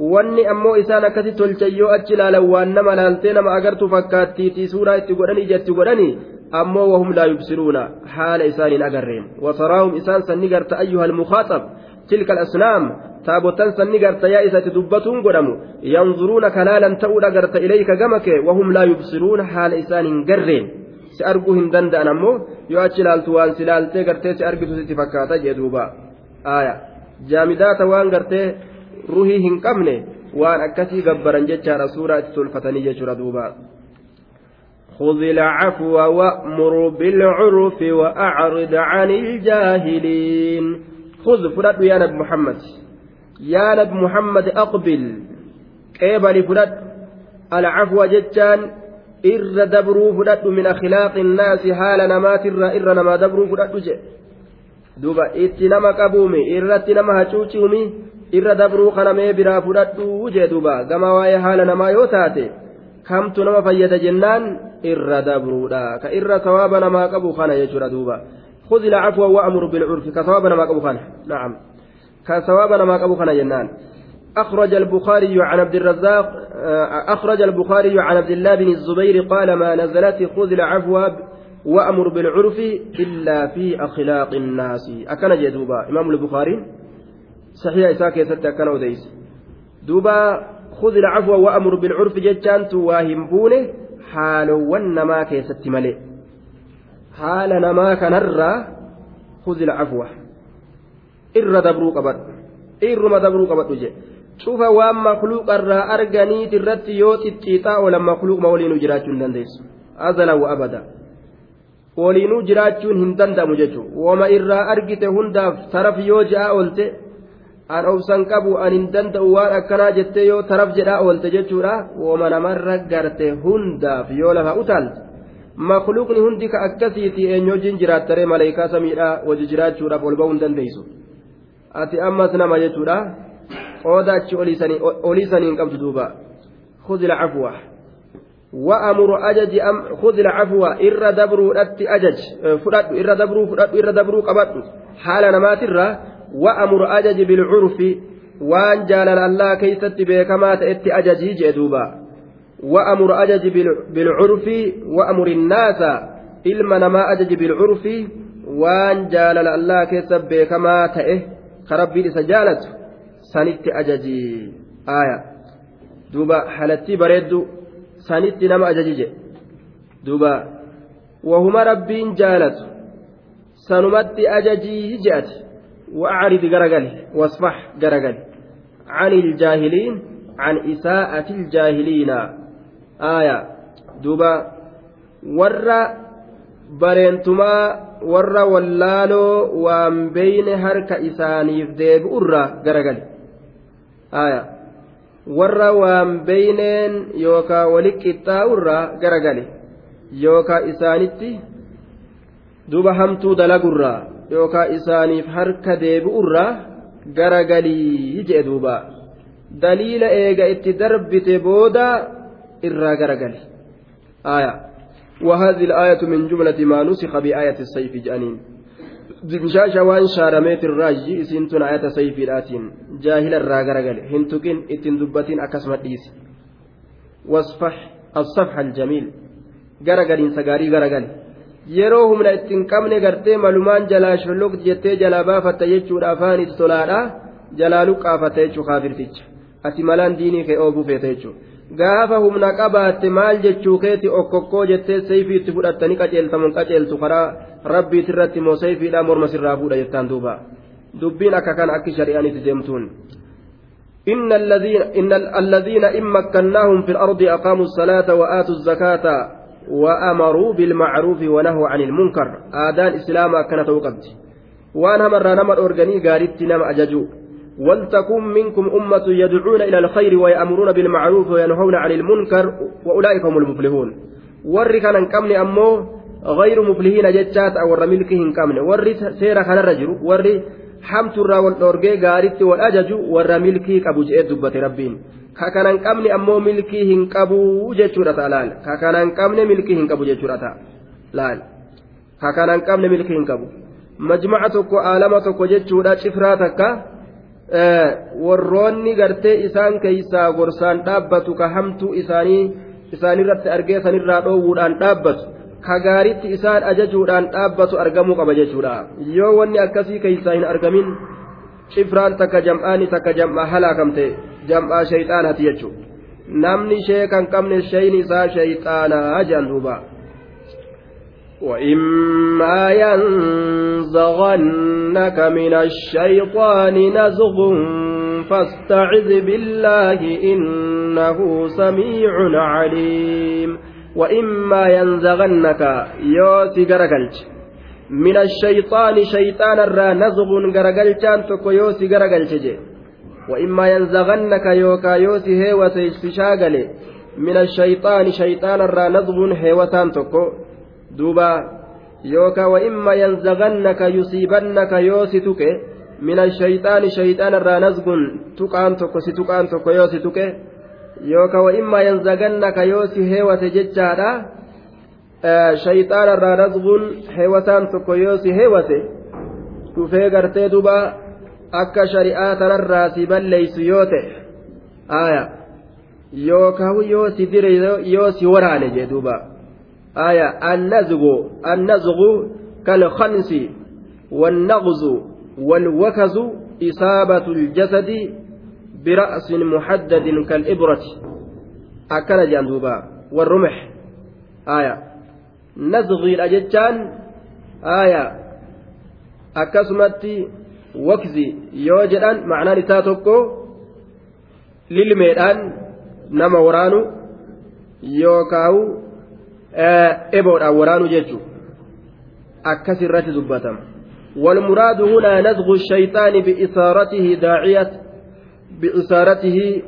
wanni ammoo isaan akkasi tolchan yoo achi ilaalan waan nama laaltee nama agartu fakkaattiitii suuraa itti godhanii ijatti godhanii ammoo wahum laa yubsiruuna haala isaaniin agarreen wasaraahum isaan sanni garta ayyuha almukaaxab tilka alasnaam taabotan sanni garta yaa isatti dubbatuun godhamu yanzuruuna kalaalan ta'uudha garta ilayka gama kee wahum laa yubsiruuna haala isaan hin garreen si arguu hin danda'an ammoo yoo achi ilaaltu waan si laaltee gartee si argitu sitti fakkaata jee duuba aaya jaamidaata waan gartee ruhii hin qabne waan akkasii gabbaran jechaadha suuraa itti tolfatanii jechuudha duuba. خذ العفو وأمر بالعرف وأعرض عن الجاهلين. خذ فرد يا نبي محمد. يا نبي محمد أقبل. قبل فرد العفو جتان إر دبروا فرد من أخلاق الناس حال نمات إر إر نما دبروا فرد دوبا إتنما قبومي إرتنما هجوتيومي irra dabruu kana mee biraa fudhadhuu jee duuba. Gama waa'ee haala namaa yoo taate kamtu nama fayyada jennaan irra dabruudha. Ka irra sawaaba namaa qabu kana jechuudha duuba. خذ العفو وأمر بالعرف كثواب ما قبو خانه نعم كثواب ما قبو خانه جنان أخرج البخاري عن عبد الرزاق أخرج البخاري عن عبد الله بن الزبير قال ما نزلت خذ العفو وأمر بالعرف إلا في أخلاق الناس. أكن جدوبا. إمام البخاري؟ صحيح إساء كيست أكن وديس دوبا خذ العفو وأمر بالعرف جتان تواهم بونه حال ونما كيست ملئ حال نما كنرى خذ العفو. إر دبرو قبط إرما دبرو قبط وجه. شوف وام مخلوق الرا أرغني ترت يوت التيتا ولا مخلوق مولين جراجون دنديس أزلا وأبدا hin danda'amu jechuudha wama irraa argite hundaaf taraf yoo ja'a oolte an obsan qabu an hin danda'u waan akkanaa jettee yoo taraf jedhaa oolte jechuudha wama namarra garte hundaaf yoo lafa utaalte makluuqni hundi ka akkasiiti eenyoojiin jiraattaree maleekaa samiidhaa wajji jiraachuudhaaf ol ba'uu hin dandeessu ati ammas nama jechuudha qooda achi oliisanii hin qabdu duuba khudhi lacafwa وأمر أجج أم خذ العفو إر دبرو أتي أجج فرد إر دبرو فرد إر دبرو قبط حال نمات وأمر أجج بالعرف وأن جال الله كيست بكما تأتي أجج جدوبا وأمر أجج بالعرف وأمر الناس إلما نما أجج بالعرف وأن جال الله كيست بكما تأه. خربي لسجالته سنت أججي آية. دوبا حالتي بريدو nama ajaji jedhe duuba wahuma rabbiin jaalatu sanumatti ajajii je'ati وأعرض غرغل واصفح غرغل عن الجاهلين عن إساءة الجاهلين. آية دوبا. ور برينتما ور ولالو وان بين هرك إسانيف ديب أرى غرغل آية. warra waan beeyneen yookaan wali qixxaa'urraa garagale yookaan isaanitti duba hamtuu dalagurraa yookaan isaaniif harka deebi'urraa garagalii jedhe duuba daliila eega itti darbite booda irraa garagale aayaa وهذه الآية من جملة ما نسخ بآية السيف جانين dimshaasha waan shaarameetin raajji isiin tun ayata sayfiidhaatiin jaahila irraa garagale hin tuqin ittiin dubbatiin akkasuma dhiisi wasfax assafxa aljamiil garagaliinsa gaarii garagale yeroo humna ittiin qabne gartee malumaan jalaa sholloq jettee jalaa baafatta jechuudha afaan itti tolaadha jalaa luqqaafatta jechuu kaafirticha ati malaan diinii kee oobuu feeta jechuudha gaafa humna qabaatte maal jechuu keeti okkokkoo jettee sayfii itti fudhattanii qaceeltamuun qaceeltu karaa rabbiit irratti moo sayfiidhaa morma sirraa fuudha jettaan duuba dubbiin akka kana akki shari'aanitti deemtuun. إن الذين إن الذين إن مكناهم في الأرض أقاموا الصلاة وآتوا الزكاة وأمروا بالمعروف ونهوا عن المنكر. آدان إسلام كانت وقت. وأنا مرة نمر أورجاني قارت نم أججو. ولتكن منكم أمة يدعون إلى الخير ويأمرون بالمعروف وينهون عن المنكر وأولئك هم المفلحون. warri kanan qabne ammoo غayru muflihiina jechaata warra milkii hin qabne warri seera kanarra jiru hamturraa wal dhoorgee gaaritti wal ajaju warra milkii qabu je'ee dubbate rabbiin ka kanan qabne ammoo milkii hin qabu jechuudha ta'a laal ka kanan qabne milkii hin qabu jechuudha ta'a laal ka kanan qabne milkii hin qabu majmaca tokko aalama tokko jechuudha cifraa takka warroonni gartee isaan keeysaa gorsaan dhaabbatu ka hamtuu isaanii isaanirratti argee sanirraa dhoowwuudhaan dhaabbatu ka gaaritti isaan ajajuudhaan dhaabbatu argamuu qaba jechuudha yoo wanni akkasii keeysaa hin argamin cifraan takka jam'aani takka jam'aa halaakamte jam'aa shayxaanaati jechuudha namni shee kan qabne shayni isaa shayxaanaa jedhan duuba. وإما ينزغنك من الشيطان نزغ فاستعذ بالله إنه سميع عليم وإما ينزغنك يوسي غرقلت من الشيطان شيطان الرا نزغ غرقلتان تكو يوسي غرقلت وإما ينزغنك يوكا يوسي هيوسي من الشيطان شيطان الرا نزغ هيوتان تكو yookaan wa'imma yanzagannaka yusiibannaka yoo si tuqe min ashayxaani shayxaana irraa nazgun tuqaan tokko si tuqaan tokko yookaan wa'imma yanzagannaka yoo si heewate jechaadha shayxaana irraa nazgun heewataan tokko yoo si heewate dhufee gartee duuba akka shari'aa tanarraa si balleeysu yoo ta'e aayaa yookaan yoo si dire yoo si waraane jee duuba. آية النزغ النزغ كالخنس والنغز والوكز إصابة الجسد برأس محدد كالإبرة أكل جندوبا والرمح آية نزغي الأجتان آية yoo jedhan macnaan isaa tokko lilmeedhaan nama waraanu yookaawu eboodhaan waraanu jechuun akkas irratti dubbatama والمراد هنا نزغ الشيطان بإثارته داعية بإثارته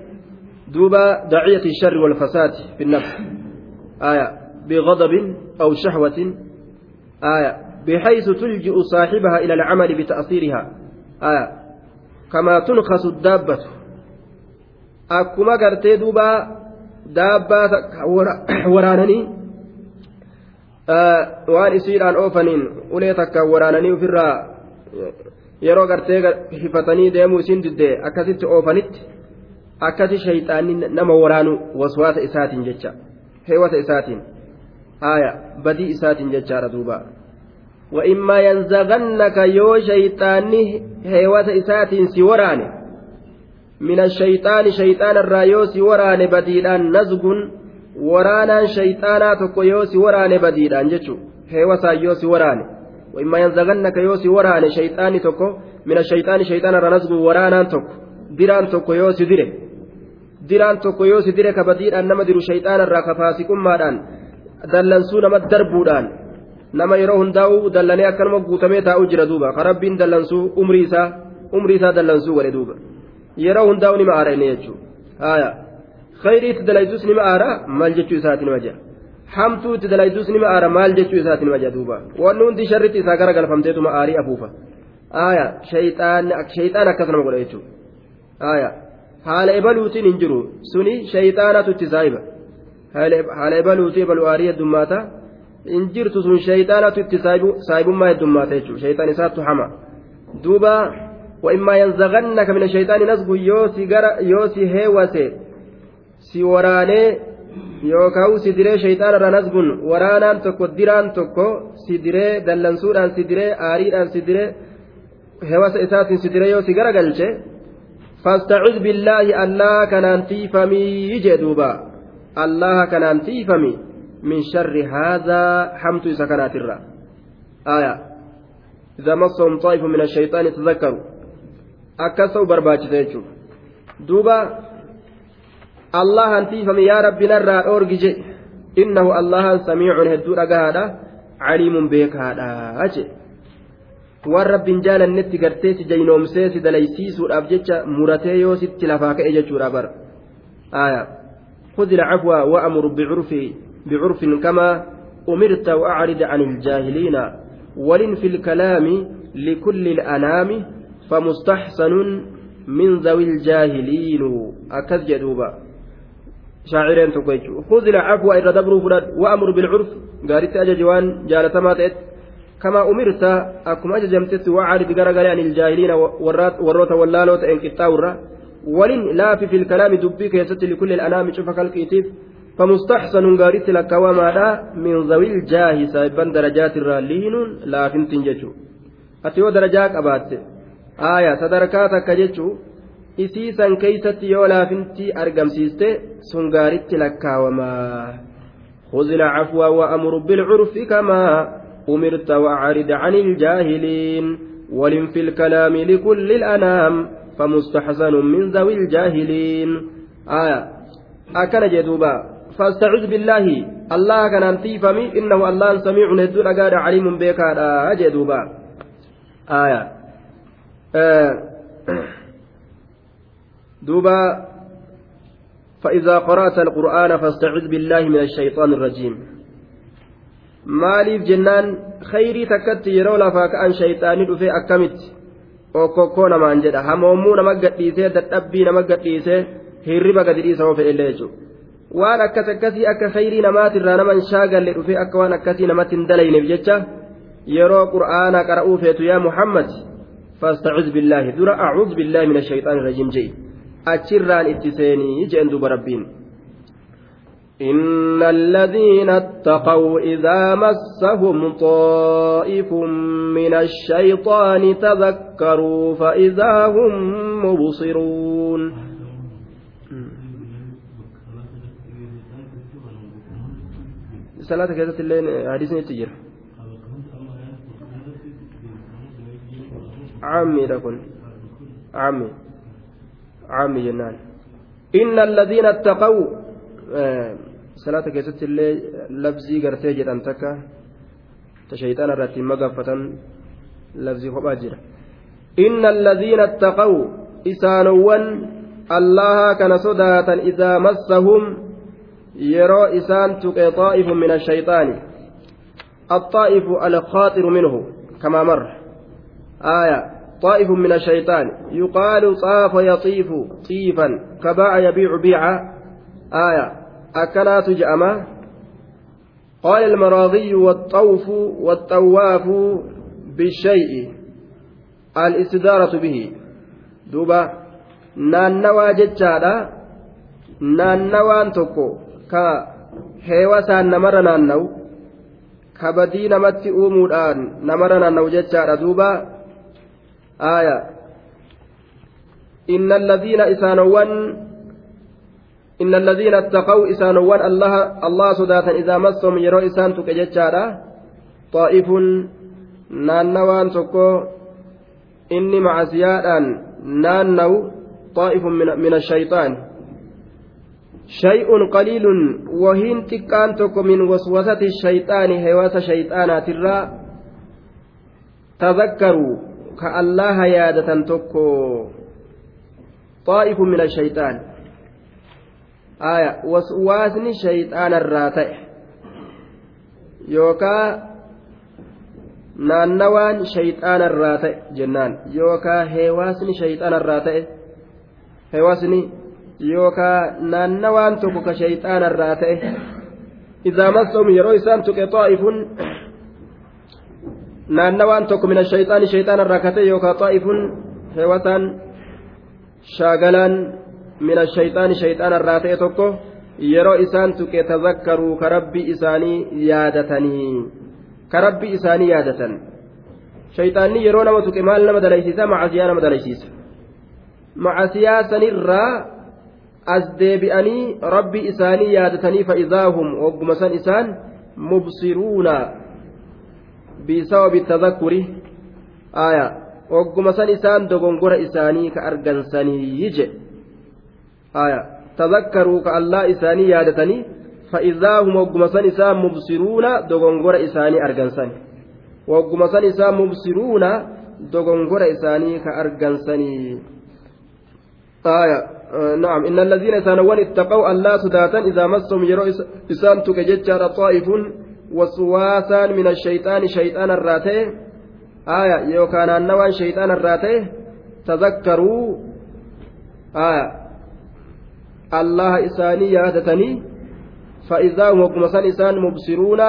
دوبا داعية الشر والفساد في النفس. آية. بغضب أو شهوة. آية. بحيث تلجئ صاحبها إلى العمل بتأثيرها. آية. كما تنخس الدابة. أكما قرتي دوبا daabbaa waraananii waan isiidhaan oofaniin ulee takka waraananii ofirraa yeroo gartee hifatanii deemuu isiin diddee akkasitti oofanitti akkasi shayxaanni nama waraanu waswaasa isaatiin jecha heewata isaatiin haaya badii isaatiin jechaadha duuba وإما ينزغنك يو شيطاني هيوة إساتين سوراني من الشيطان شيطان الرايوس وراني بديدان نزغ yoo si waraane badiidhaan jechuun heewasaa yoo si waraane وإما ينزغنك يوسي وراني شيطاني توكو من الشيطان شيطان رنزغ ورانان توكو ديران توكو يوسي ديره ديران توكو يوسي ديره كبدير أنما ديرو شيطان الراكا فاسكم مادان دلنسو نما دربودان nama yeroo hundaa'u dallanee akkanuma guutamee taa'u jira duuba karabbiin dallansuu umrii isaa umrii isaa dallansuu godhe duuba yeroo hundaa'u nima aara inni jechuudha haaya khayriitti dalaydus nima aara maal jechuu isaati nima jedha hamtuutti dalaydus nima aara maal jechuu isaati nima jedha duuba wanni hundi sharritti isaa gara galfamteetuma aarii afuufa haaya shayxaan akkas nama godha jechuudha haaya haala ebaluutiin hin jiru suni shayxaanatu itti saahiba haala ebaluutii ebalu aarii heddummaata. in jirtu sun shayxaanatu itti saayibummaa heddummaata jechuudha shayxaan isaattu hama duuba وإما ينزغنك من الشيطان نزغ يوسي يوسي هيوسي si waraanee yookaan si diree shayxaanarra nasgun waraanaan tokko diraan tokko si diree dallansuudhaan si diree aariidhaan si diree hewasa isaatiin si diree yoo si garagalche fastacud billaahi allaha kanaan tiifamii jee duuba allaha kanaan tiifamii من شر هذا حمت سكنات الرا آية إذا مسهم طائف من الشيطان تذكروا أكسوا برباج تيجوا دوبا الله أنتيفم يا ربي نرى أورجي إنه الله سميع هدور أجاهدا عليم بك هذا أجي jaalannetti gartee si jaynoomsee si dalaysiisuudhaaf jecha muratee yoo sitti lafaa ka'e jechuudha bara. خذ العفو وأمر بعرف بعرف كما أمرت وأعرض عن الجاهلين ولن في الكلام لكل الأنام فمستحسن من ذوي الجاهلين شاعرين تقيتشو خذ العفو إذا دبروا فلاد وأمر بالعرف. قالت أججوان جالة ماتت كما أمرت أكما أججمتت وأعرض قرقل عن الجاهلين والروت واللالوت إن كتاورا ولن لا في, في الكلام دبيك يست لكل الأنام شوف كالكيتيف فمستحسن غاريت لك وما من ذوي الجاه سايبان درجات الرالين لا فنتين جتشو أتيو درجات أبات. آية تدركاتك جتشو isiisan keeysatti yoo laafintii argamsiiste sun gaaritti lakkaawamaa خذ العفو وأمر بالعرف كما أمرت وأعرض عن الجاهلين ولم في الكلام لكل الأنام فمستحسن من ذوي الجاهلين آية أكن جدوبا فاستعذ بالله الله كان انتيفمي إنه الله سميع ندور أقاد عليم بك أجدوبا آية آه دوبا فإذا قرأت القرآن فاستعذ بالله من الشيطان الرجيم maaliif jennaan khayrii takkatti yeroo lafaa ka'an shayxaanii dhufee akkamitti okkokkoo namaan jedha hamoommuu nama gadhiisee dadhabbii nama gadhiisee hirriba gadi dhiisa fedhe illee jechuudha waan akkas akkasii akka khayrii namaatirraa nama hin shaagalle dhufee akka waan akkasii namatti hin dalayneef jecha yeroo qur'aana qara'uu feetu yaa muhammad فاستعذ بالله درا أعوذ بالله من الشيطان الرجيم جي أتشران اتسيني جئن دوب ربين إن الذين اتقوا إذا مسهم طائف من الشيطان تذكروا فإذا هم مبصرون salaata keessatti illee hadiisni itti jira caammiidha kun inna alladhiina attaqaw salaata keessatti illee labzii gartee jedhan takka ta shayxaana irratti magaffatan labzii kophaa jira inna alladhiina attaqaw isaanowwan allaha kana sodaatan idaa massahum yeroo isaan tuqe xaa'ifu min ashayxaani الطائف الخاطر منه كما مر آية طائف من الشيطان يقال طاف يطيف طيفا كباع يبيع بيعا آية akkanaatu je'ama قال المراضي والطوف والطواف بالشيء الاستدارة به دوبا jechaadha naannawaan tokko ka heewasaan namarra naanna'u ka badii namatti uumuudhaan namarra naanna'u jechaadha duuba aaya inna alladhiina isaanowwan inna alladhiina attaqaw isaanowwan allaha allah sodaatan idaa massahum yeroo isaan tuqe jechaadha xaa'ifun naannawaan tokko inni macasiyaadhaan naanna'u طائف من, من الشيطان شيء قليل وهين تكان تكو من وسوسة الشيطان هواس شيطانات تذكروا كالله يادة تكو طائف من الشيطان آية وسواسني شيطان الراتئ يوكا naannawaan shayxaana irraa ta'e jennaan yookaa heewaasni shayxaana irraa ta'e heewasni yookaan naannawaan tokko ka shayxaanarraa ta'e idaa massahum yeroo isaan tuqe xaa'ifuun naannawaan tokko mina shayxaani shayxaanarraa ka ta'e yookaan xaa'ifuun heewasaan shaagalaan mina shayxaani shayxaanarraa ta'e tokko yeroo isaan tuqe tazakkaruu ka rabbii isaanii yaadatanii ka rabbii isaanii yaadatan shayxaanni yeroo nama tuqe maal nama dalaysiisa macasiyaa nama dalaysiisa macasiyaa sanirraa as deebi'anii rabbi isaanii yaadatanii fa'izaahum wagguma san isaan mubsiruuna bisababi tadakkuri aya wagguma san isaan dogongora isaanii ka argansanii je aya tadakkaruu ka allaa isaanii yaadatanii fa'izaahum wagguma san isaan mubsiruuna dogongora isaanii argansani wagguma san isaan mubsiruuna dogongora isaanii ka argansanii آية نعم إن الذين إسانوان اتقوا ألا صداتا إذا مسهم يروا إسان تكججار طائف وسواسان من الشيطان شيطان الراتي آية يوكان النوان شيطان الراتي تذكروا آية الله إساني يادتني فإذا هم وكمسان إسان مبصرون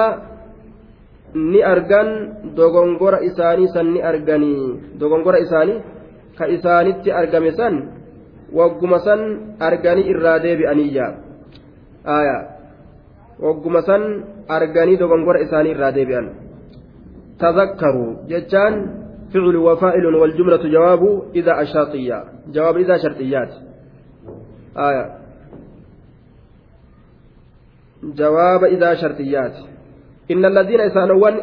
ni argan dogongora isaanii san ni arganii dogongora isaanii ka isaanitti argame san wagguma san arganii irraa deebi'aniyya aya wagguma san arganii dogongora isaanii irraa deebi'an tadakkaruu jechaan فعل وفائل والجملة جواب إذا أشرطية جواب إذا شرطيات آية جواب إذا شرطيات إن الذين يسألون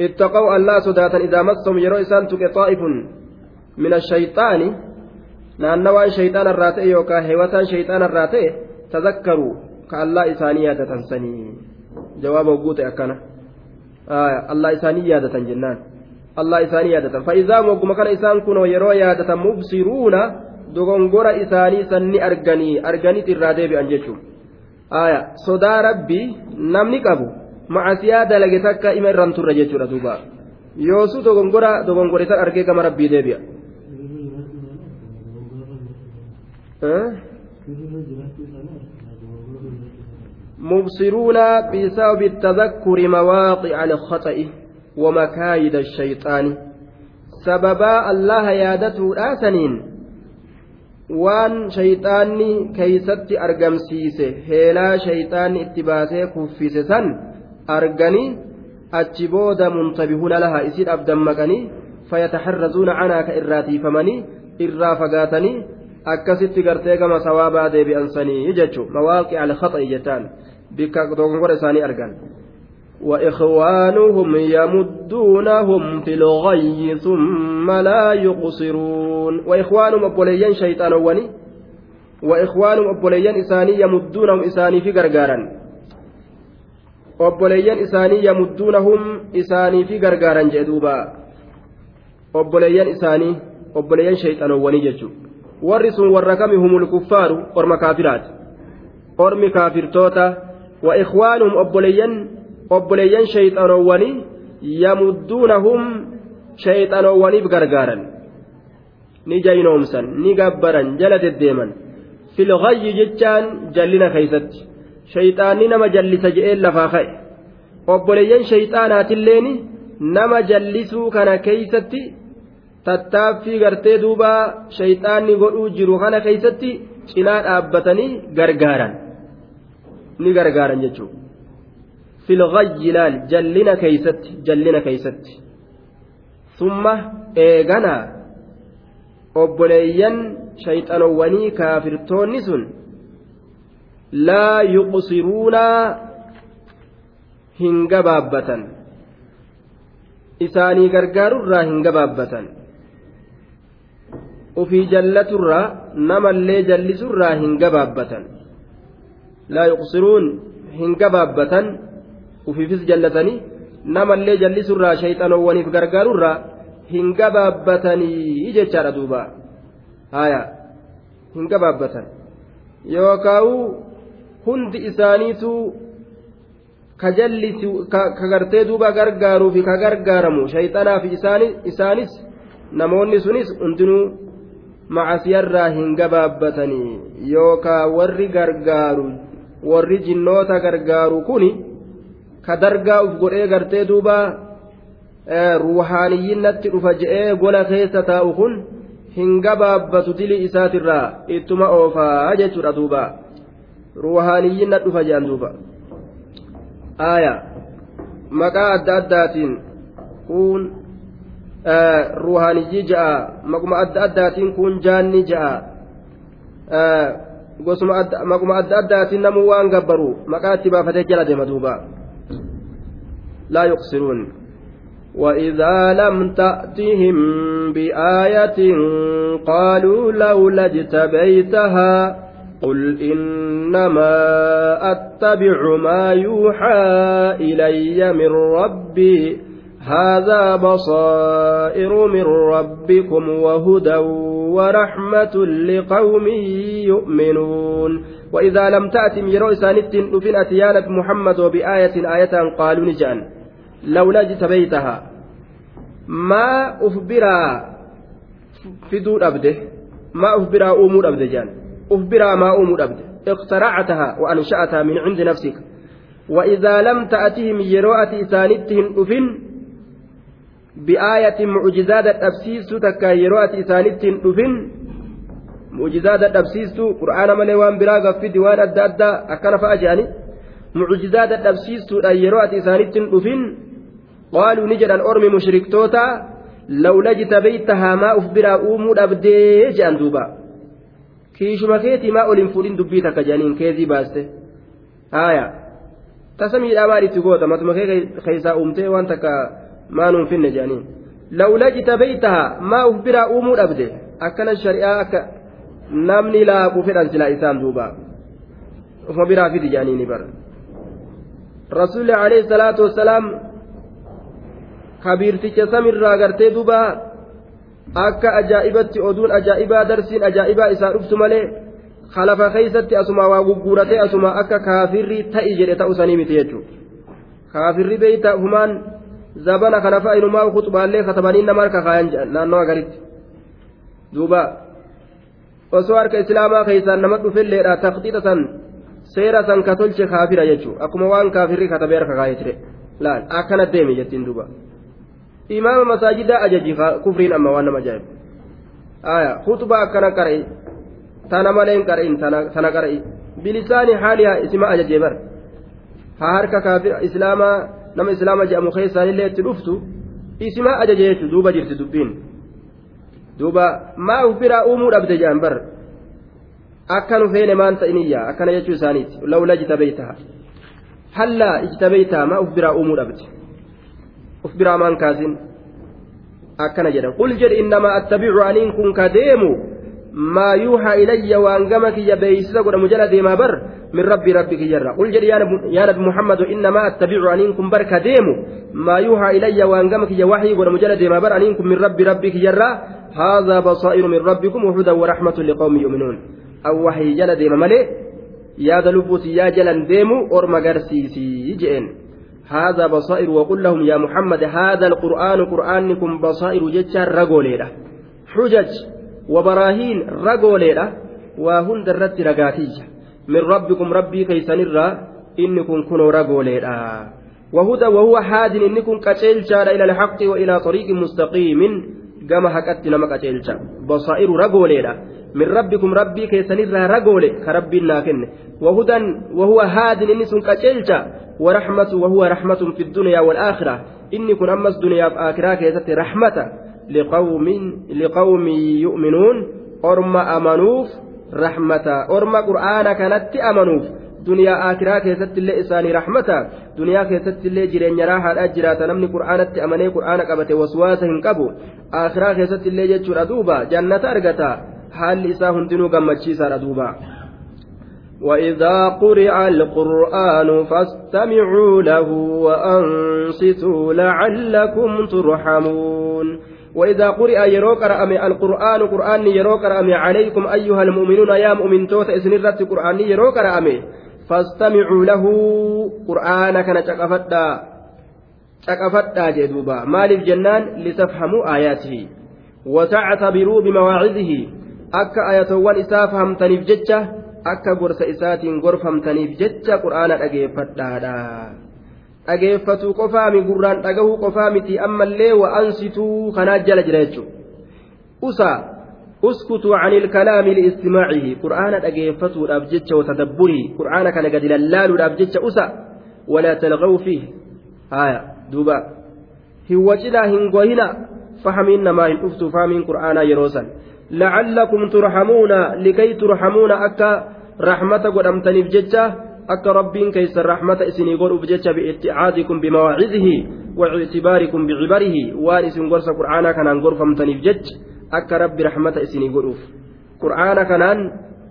اتقوا الله سداتا إذا مسهم يروا إسان طائف من الشيطان naannawaan shayxaana irraa ta'e yookaan heewataan shayxaana irraa ta'e tazakkaruu ka allaa isaanii yaadatan sanii jawaaba hogguu ta'e akkana allaa isaanii yaadatan jennaan allaa isaanii yaadatan fa'izaam hogguma kana isaan kunoo yeroo yaadatan mubsiruuna dogongora isaanii san ni arganii arganiit irraa deebi'an jechuun sodaa rabbii namni qabu macasiyaa dalage takka ima irraan turre jechuudha duuba yoosu dogongora dogongorisan argee gama rabbii deebi'a. مبصرون بسبب التذكر مواقع الخطأ ومكايد الشيطان سببا الله يادته آسنين waan shayxaanni keeysatti argamsiise heelaa shayxaanni itti baasee kuffise san arganii achi booda muntabihuuna lahaa isiidhaaf dammaqanii fayataharrazuuna canaa ka irraatiifamanii irraa fagaatanii akkasitti gartee gama sawaabaa deebi'ansanii jechuun mawaaqi alkhaxa'i jetaan bikka dogongora isaanii argan. وإخوانهم يمدونهم في الغي ثم لا يقصرون وإخوانهم أبوليين شيطان وني وإخوانهم أبوليين إساني يمدونهم إساني في غرغارا أبوليين إساني يمدونهم إساني في غرغارا جدوبا أبوليين إساني أبوليين شيطان وني جدوبا warri sun warra kami humul kuffaaru? Orma kaafiraati. وإخوانهم أبوليا أبوليا شيطانواني يمدونهم شيطانواني بغرغارا نجاينومسا نجبرا جلد الديما في الغي جتان جلنا خيست شيطاني نما جلس جئين لفاخي أبوليا شيطانات الليني نما جلسوا كان كيستي tattaaffii gartee duuba shayxaanni godhuu jiru kana keessatti cinaa dhaabbatanii gargaaran ni gargaaran jechuudha filghayyi laal jallina keeysatti jallina keeysatti. Summa eeganaa obboleeyyan shayxanowwanii kaafirtoonni sun laa yuqsiruuna hin gabaabbatan isaanii gargaarurraa hin gabaabbatan ufii jallaturraa namallee jallisurraa hin gabaabbatan laa yuqsiruun hin gabaabbatan ufiifis jallatanii namallee jallisurraa shayxanowwaniif gargaarurraa hin gabaabbatanii jechaadha duuba. Haya hin gabaabbatan yookaa'u hundi isaaniitu ka jallisi ka gartee duuba gargaaruu fi ka gargaaramu shayxanaa fi isaanis namoonni sunis hundinuu macasiyarraa hin gabaabbatanii yookaa warri gargaaru warri jinnoota gargaaru kuni ka dargaa uf godhee gartee duuba ruuhaaniyyiin natti dhufa je'ee gola keessa taa'u kun hin gabaabbatu dilii isaatirraa ittuma oofaa jechuudha duuba. Ruuhaaniyyiin natti dhufa je'an duuba. Aaya. Maqaa adda addaatiin kun ruuhaaniyyii ja'a. Maquma adda addaatiin kun jaanni ja'a gosuma maquma adda addaatiin namuu waan gabbaru maqaa itti baafatee jala deema duuba laa yuqsiruun وإذا لم تأتهم بآية قالوا لولا اجتبيتها قل إنما أتبع ما يوحى إلي من ربي هذا بصائر من ربكم وهدى ورحمة لقوم يؤمنون. وإذا لم تأتم يرو إسانت نفن أتيانة محمد وبآية آية قالوا نجان. لولا اجتبيتها. ما أخبرا فدور أبده. ما أخبرا أمور أبده جان. أخبرا ما أمور أبده. اخترعتها وأنشأتها من عند نفسك. وإذا لم تأتهم يروءة إسانتهم أفن بآية معجزات الأبسيس تكا يروءة إسانتهم أفن معجزات الأبسيس قرآن ملي وان براغ في ديوان أدى أدى أكان فأجاني. معجزات الأبسيس يروءة إسانتهم أفن قالوا نجد أرمي مشركتوتا لولا اجتبيتها ما أخبرا أومود أبدي جان دوبا. kiishuma keetii maa ol hin fuudhin dubbii takka jedhaniin keezii baaste haaya tasamiidhaa maal itti goota matuma kee keessaa uumtee waan takka maa nuun finne jedhaniin lawla jitabeeytaha maa uf biraa uumuu dhabde akkana shari'aa akka namni laaquu fedhan silaa isaan duuba ufuma biraa fidi jedhaniini bara rasuulli alayhi salaatu wassalaam kabiirticha samirraa gartee duuba akka ajaa'ibatti oduun ajaa'ibaa darsiin ajaa'ibaa isaa dhuftu malee khalafa keeysatti asuma waa gugguuratee asuma akka kaafirri ta'i jedhe ta'u sanii miti jechuudha kaafirri beeyta humaan zabana kana fa'a inumaa kuxubaallee katabanii nama harka kaayan naannoo agaritti duuba osoo harka islaamaa keeysaan nama dhufelleedha taqxiixa san seera san ka tolche kaafira jechuudha akkuma waan kaafirri katabee harka kaayee ture laal akkana deeme jettiin duuba. imaama masaajidaa ajaji kufriin amma waan nama ajaa'ibu aya khutbaa akkana qara'e tana maleen qara'in tana qara'i bilisaani haaliha isima ajajee bar ha harka islaamaa nama islaama jedhamu keessaanillee itti dhuftu isima ajaje jechu duuba jirti dubbiin duuba maa uf biraa uumuu dhabde jedhan bar akka nu feene maan ta'iniyya akkana jechuu isaaniiti lawla ijtabeeytaha hallaa ijtabeeytaha maa uf biraa uumuu dhabde uf biraa maan kaasin akkana jedhan qul jedhi innamaa attabicu aniin kun ka deemu godhamu jala deemaa bar min rabbi rabbi kiyyarra qul jedhi yaa nabi muhammadu innamaa attabicu aniin kun bar ka deemu maa yuuhaa ilayya waan gama kiyya waxyii godhamu jala deemaa bar aniin kun min rabbi rabbi kiyyarra هذا بصائر من ربكم وهدى ورحمة لقوم يؤمنون أو وحي جل ديما ملي يا دلبوتي يا جلن ديمو أور مغرسيسي جئن هذا بصائر وقل لهم يا محمد هذا القرآن قرآنكم بصائر جتشا رقوليرا حجج وبراهين رقوليرا وهن درت رقاتيجا min rabbikum rabbii keeysanirraa inni kun kunoo ragooleedha وهدى وهو حاد إنكم كتلشا إلى الحق وإلى طريق مستقيم. كما حكت نما كتلشا بصائر رجوليلا من ربكم ربي كيسنر رجولي كربي لكن وهدى وهو هاد إنكم كتلشا ورحمة وهو رحمة في الدنيا والآخرة. إنكم أمس دنيا وآخرة كيست رحمة. لقوم يؤمنون أرم أمنوف رحمة أرم قرآن كانت أمنوف akiraa keessatti illee isaanii rahmata duniyaa keessatti illee jireenya raahaadhaa jiraata namni qur'aanatti amanee qur'aana qabate waswaasa hin qabu akiraa keessatti illee jechuudha duuba jannata argata haalli isaa hundinuu gammachiisaadha duuba. وإذا قرئ القرآن فاستمعوا له وأنصتوا لعلكم ترحمون وإذا قرئ يروك رأمي القرآن قرآن يروك رأمي عليكم أيها المؤمنون يا مؤمن توت إسنرت قرآن يروك رأمي فاستمعوا له. قرآن كان تقفتا تقفتا جدوبا. مالف جنان لتفهموا آياته. وتعتبروا بمواعظه. أكا آياتوان إسا فهمتني بججة أكا قرس إساتين قرفمتني بججة قرآن أجيفتا dhageeffatuu qofaami gurraan dhagahuu qofaa miti ammallee wa'ansituu kanaa jala jira jechuudha. Usaa اسكتوا عن الكلام لاستماعه قرآن أجيفته الأبجتش وتدبره قرآن كان قد للال الأبجتش أسا ولا تلغوا فيه آية دوبا هو جدا هنغوهنا فهمين ما إن أفتوا فهمين قرآن يروسا لعلكم ترحمون لكي ترحمون أكا رحمة قد أمتني بجتش akka rabbiin keeysan rahmata isinii godhuuf jecha biitticaadikum bimawaacidihi waictibaarikum bicibarihi waan isin gorsa qur'aanaa kanaan gorfamtaniif jecha akka rabbi rahmata isinii godhuuf qur'aana kanaan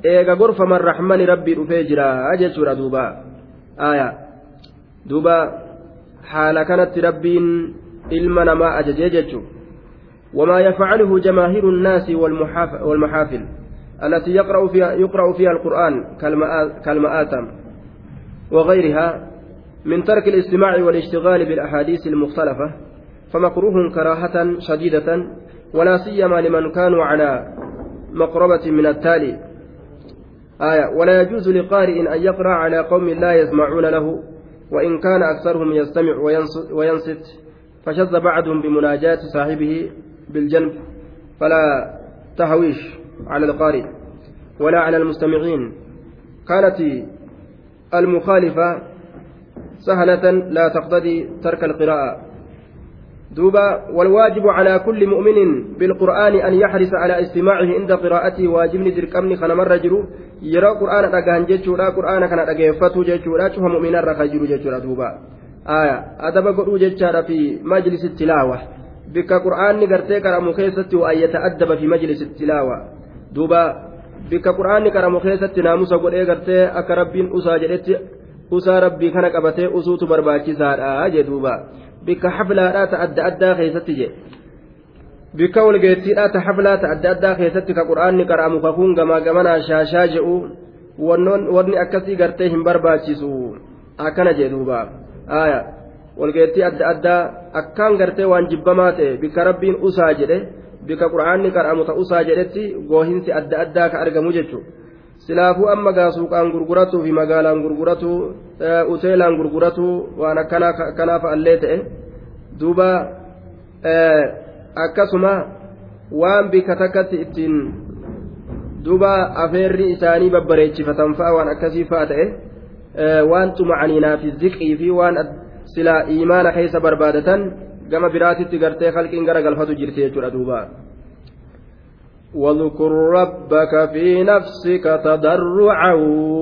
eega gorfaman rahmani rabbii dhufee jira jechuudha duuba aya duuba haala kanatti rabbiin ilma namaa ajajee jechu وما يفعله جماهير الناس والمحافل التي يقرأ فيها, يقرأ فيها القرآن كالمآتم وغيرها من ترك الاستماع والاشتغال بالأحاديث المختلفة فمكروه كراهة شديدة ولا سيما لمن كانوا على مقربة من التالي. آية ولا يجوز لقارئ أن يقرأ على قوم لا يسمعون له وإن كان أكثرهم يستمع وينصت فشذ بعضهم بمناجاة صاحبه بالجنب فلا تهويش على القارئ. ولا على المستمعين. كانت المخالفة سهلة لا تقتضي ترك القراءة. دوبا والواجب على كل مؤمن بالقرآن أن يحرص على استماعه عند قراءته. واجبني دركمني خنا مرة جرو. يرى قرآن أجان جتشورا قرآن كان أجيفتو جتشورا شوف مؤمنا رخا جرو جتشورا دوبا. آية. أدب قرؤ جتشارا في مجلس التلاوة. بك قرآن نقرتي كرم خيستي وأن يتأدب في مجلس التلاوة. دوبا bikka quraanni qaramu keessatti naamusa godhee gartee akka rabbiin usaa jedhetti usaa rabbii kana qabatee usuutu barbaachisaadha jedhuuba bikka xaflaadhaa ta adda addaa keessatti jedhe bikka walgeettiidhaa ta xaflaa ta adda addaa keessatti ka quraanni qaramu kakuun gamaa gamanaa shaashaa jedhu wanni akkasii gartee hin barbaachisu akkana jedhuuba walgeettii adda addaa akkaan gartee waan jibbamaa ta'e bikka rabbiin usaa jedhe bika qura'aanni qara'amu ta'usaa jedhetti goohinsi adda addaa ka argamu jechuudha silaafuu amma gaasuuqaan gurguratuu fi magaalaan gurguratu uteelaan gurguratu waan akkanaa fa'allee ta'e duuba akkasuma waan bika takkatti ittiin duuba afeerri isaanii babbareechifatan fa'a waan akkasii fa'a ta'e waan xumacaniinaa fi ziqii fi waan silaa imaana keessa barbaadatan gama biraatitti gartee halqiin gara galfatu jirti jechuudha duuba. واذكر ربك في نفسك تضرعا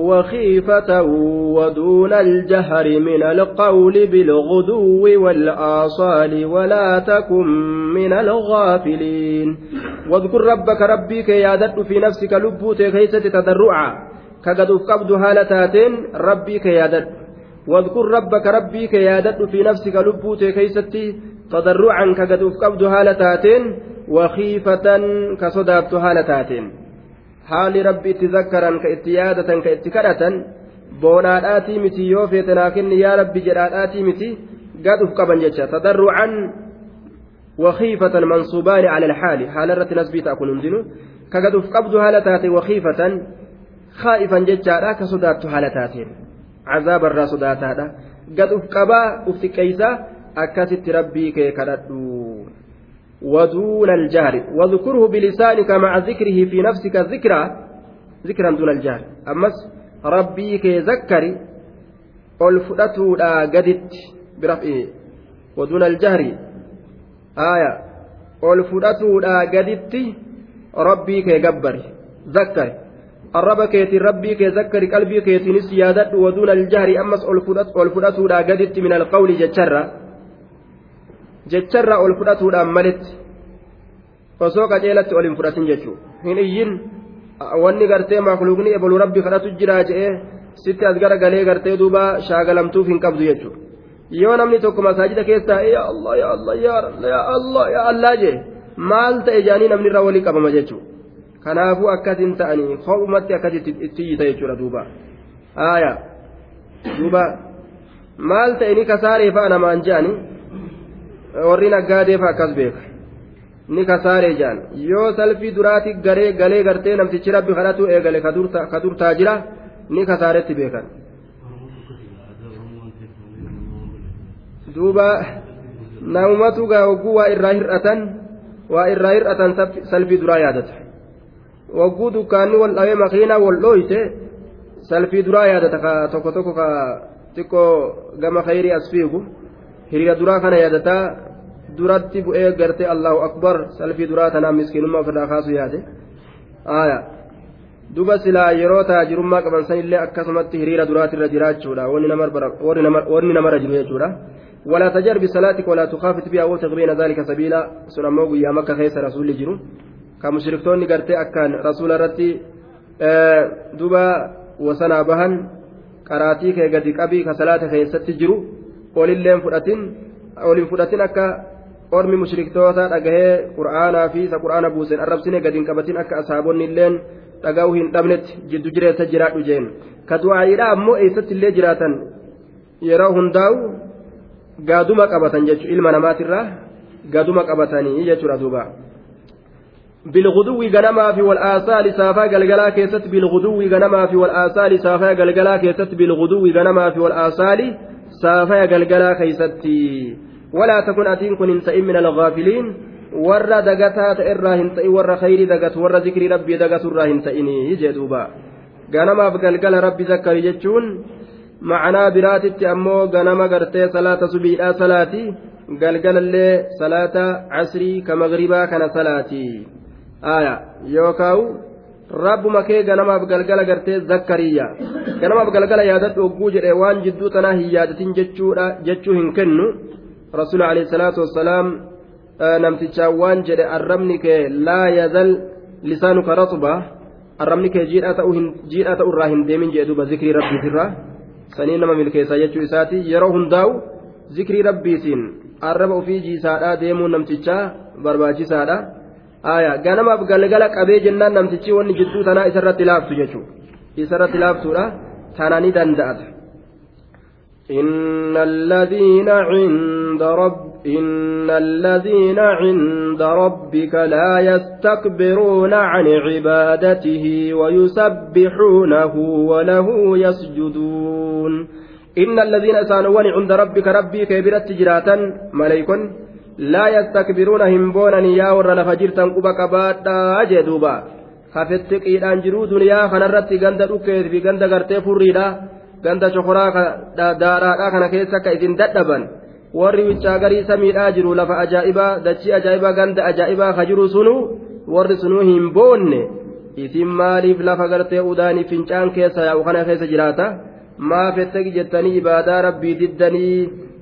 وخيفة ودون الجهر من القول بالغدو والآصال ولا تكن من الغافلين. واذكر ربك ربك يادت في نفسك لبوت كيسة تضرعا. كقد قبض هالتات ربك يادت واذكر ربك ربك يادت في نفسك لبوت كيسة تضرعا كقدوف قبض هالتاتين وخيفة كصدابت هالتاتين حال ربي تذكرا كإتيادة كاتكرة yoo feete naa kenni yaa rabbi jedhaadhaatii miti gaduf qaban jecha tadarrucan وخيفة منصوبان على الحال. حال الرت نسبي تأكل هندنو كقدف قبض هالتاتي وخيفة kaa'ifan jechaadha ka sodaattu haala taateen cazaabarraa sodaataadha gad uf qabaa uf xiqqeeysaa akkasitti rabbii kee kadhadhu ودون الجهر واذكره بلسانك مع ذكره في نفسك ذكرى. ذكرا دون الجهر أمس ربي كي ذكري. الفدتو لا قدت برفعه. ودون الجهر آية. الفدتو لا قدت ربي كي قبري. ذكري. Arraba keetiin rabbii kee zakkari qalbii keetiinis yaadadhu waduuna aljahri ammas ol fudhatuudhaa gaditti min alqawli jecharra jecharra ol fudhatuudhaan malitti osoo qaceelatti ol hin fudhatin jechuu hin iyyin wanni gartee makluuqni ebalu rabbi kadhatu jiraa je'ee sitti as gara galee gartee duuba shaagalamtuuf hin qabdu jechuudha yoo namni tokko masaajida keessaa yaa allah yaa allah yaa allah yaa allah jee maal ta'e jaanii namni irra walii qabama jechuudha. Kanaafuu akkasin ta'anii kophumatti akkas itti yita jechuudha duuba haaya duuba maal ta'e ni kasaaree fa'a namaan je'ani warri naggaadee fa'a akkas beeka ni kasaaree je'an yoo salfii duraati garee galee gartee namtichi rabbi kadhatu eegale ka durtaa jira ni kasaaretti beekan duuba namumatu gaa hogguu waa irraa hir'atan waa irraa hir'atan salfii duraa yaadata wagguu dukkaanni wal dhawee makiinaa wal dhooyte salfii duraa yaadata tokko tokko ka xiqqoo gama khayrii as fiigu hiriira duraa kana yaadataa duratti bu'ee gartee allahu akbar salfii duraa tanaa miskiinummaa ofirraa kaasu yaade aya duba silaa yeroo taajirummaa qaban sanillee akkasumatti hiriira duraatirra jiraachuudha wanni namarra jiru jechuudha ولا تجر بصلاتك ولا تخافت بها وابتغ بين ذلك سبيلا سنمو يا مكة خيس رسول جرو ka mushriktoonni gartee akkaan rasuula irratti duba wasanaa bahan qaraatii kee gadi qabii ka salaata keessatti jiru olilleen fudhatin olin fudhatin akka ormi mushriktoota dhagahee qur'aanaa fi isa qur'aana buuseen arrabsine gadi hin qabatin akka asaabonni illeen dhaga'uu hin dhabnetti jiddu jireessa jiraadhu jeen ka du'aayiidha ammoo eessatti illee jiraatan yeroo hundaa'u gaaduma qabatan jechuudha ilma namaatirraa gaaduma qabatanii jechuudha duuba. بالغدو غنما في والآصال سافا غلغلا كيست بالغدو غنما في والآصال سافا غلغلا كيست بالغدو غنما في والآصال سافا غلغلا كيست ولا تكن أتين كن من الغافلين irraa hin ta'in warra khayrii dagatu warra zikrii rabbii dagatu irraa hin ta'inii jee duuba ganamaaf galgala rabbi zakkari jechuun macanaa biraatitti ammoo ganama gartee salaata subiidhaa salaati galgalallee salaata casrii ka magribaa kana salaati aya yookaawu rabbuma kee ganamaaf galgala gartee zakkariyya ganamaaf galgala yaadadhu ogguu jedhe waan jidduu tanaa hin yaadatin jechuudha jechuu hin kennu. Rasuul alayhi salaatu wassalaam namtichaan waan jedhe arrabni kee laa yazal lisaanuka ratba. Arrabni kee jiidhaa ta'u irraa hin deemin jedhe duuba zikrii rabbiitirraa sanii nama milkeessaa jechuu isaati. Yeroo hundaa'u zikrii rabbiitiin arraba ofii jiisaadhaa deemuun namtichaa barbaachisaadha. Aya ganamaaf galgala qabee jennaan namtichi wanni jidduu tanaa isarratti laaftu jechuudha isarratti laaftuudha tana ni danda'ata. إن الذين عند رب إن الذين عند ربك لا يستكبرون عن عبادته ويسبحونه وله يسجدون إن الذين سانوا عند ربك ربي كبيرة جراتا ملائكة lafa jirtan quba qabaadhaa jee duuba hafetti qiidhaan jiruu duniyaa kanarratti ganda dhukkeetii fi ganda gartee furriidha ganda shokoraa daadhaadhaa kana keessa akka isin dadhaban warri wiccaa garii samiidhaa jiru lafa ajaa'ibaa dachii ajaa'ibaa ganda ajaa'ibaa ka jiru sunu warri sunuu hin boonne isin maaliif lafa gartee udaanii fincaan keessa yaa'u kana keessa jiraata maafette jettanii ibaadaa rabbii diddanii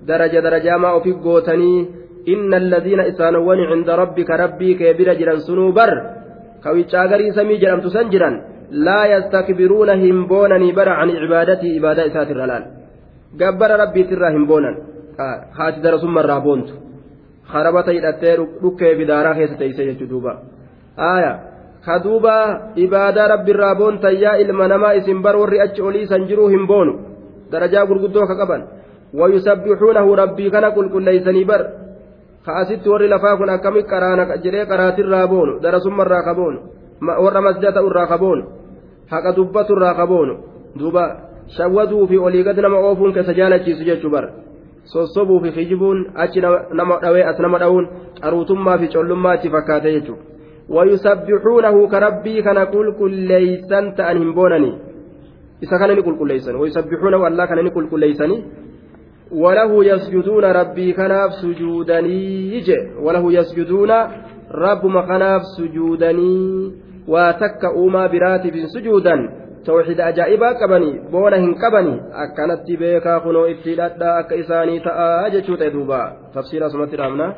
daraja darajaamaa ofi gootanii إن الذين إسانوان عند ربك ربي كبير جران سنوبر كويتشا غري سمي جرام تسنجرا لا يستكبرون همبونني بر عن عبادتي عبادة إسات الرلال. جبر ربي ترى همبونا. هاتي درس مرة بونت. خربت يدتي ركي بدارا خيس تيسي جدوبا آية kaduuba ibaadaa rabbi irraa boontayyaa ilma namaa isin bar warri achi olii san jiruu hin boonu darajaa gurguddoo ka qaban wayusabbihuunahu rabbii kana qulqulleeysanii bar kaasitti warri lafaa kun akkami qaraana jedhee qaraatirraa boonu darasummarraa ka boonu warra masjida ta'urraa ka boonu haqa dubbaturraa qaboonu duuba shawwaduu fi olii gad nama oofuun keessa jaalachiisu jechuu bara sossobuu fi kijibuun achi nama dhawee as nama dhawuun qaruutummaa fi collummaa achi fakkaate jechuudha wayusabbihuunahu ka rabbii kana qulqulleeysan ta'an hin boonanii isa kana ni qulqulleeysan wayusabbihuunahu allaa kana ni qulqulleeysanii وله يسجدون ربي كناف سجودني وله يسجدون رب مخناف سجودني. واتك أوما براتب سجودا. توحيد أجائبا قبني بونا هن قبني أكنت بيكا خنو اتلاد أك إساني تآجي دوبا تفسير اسمة رامنا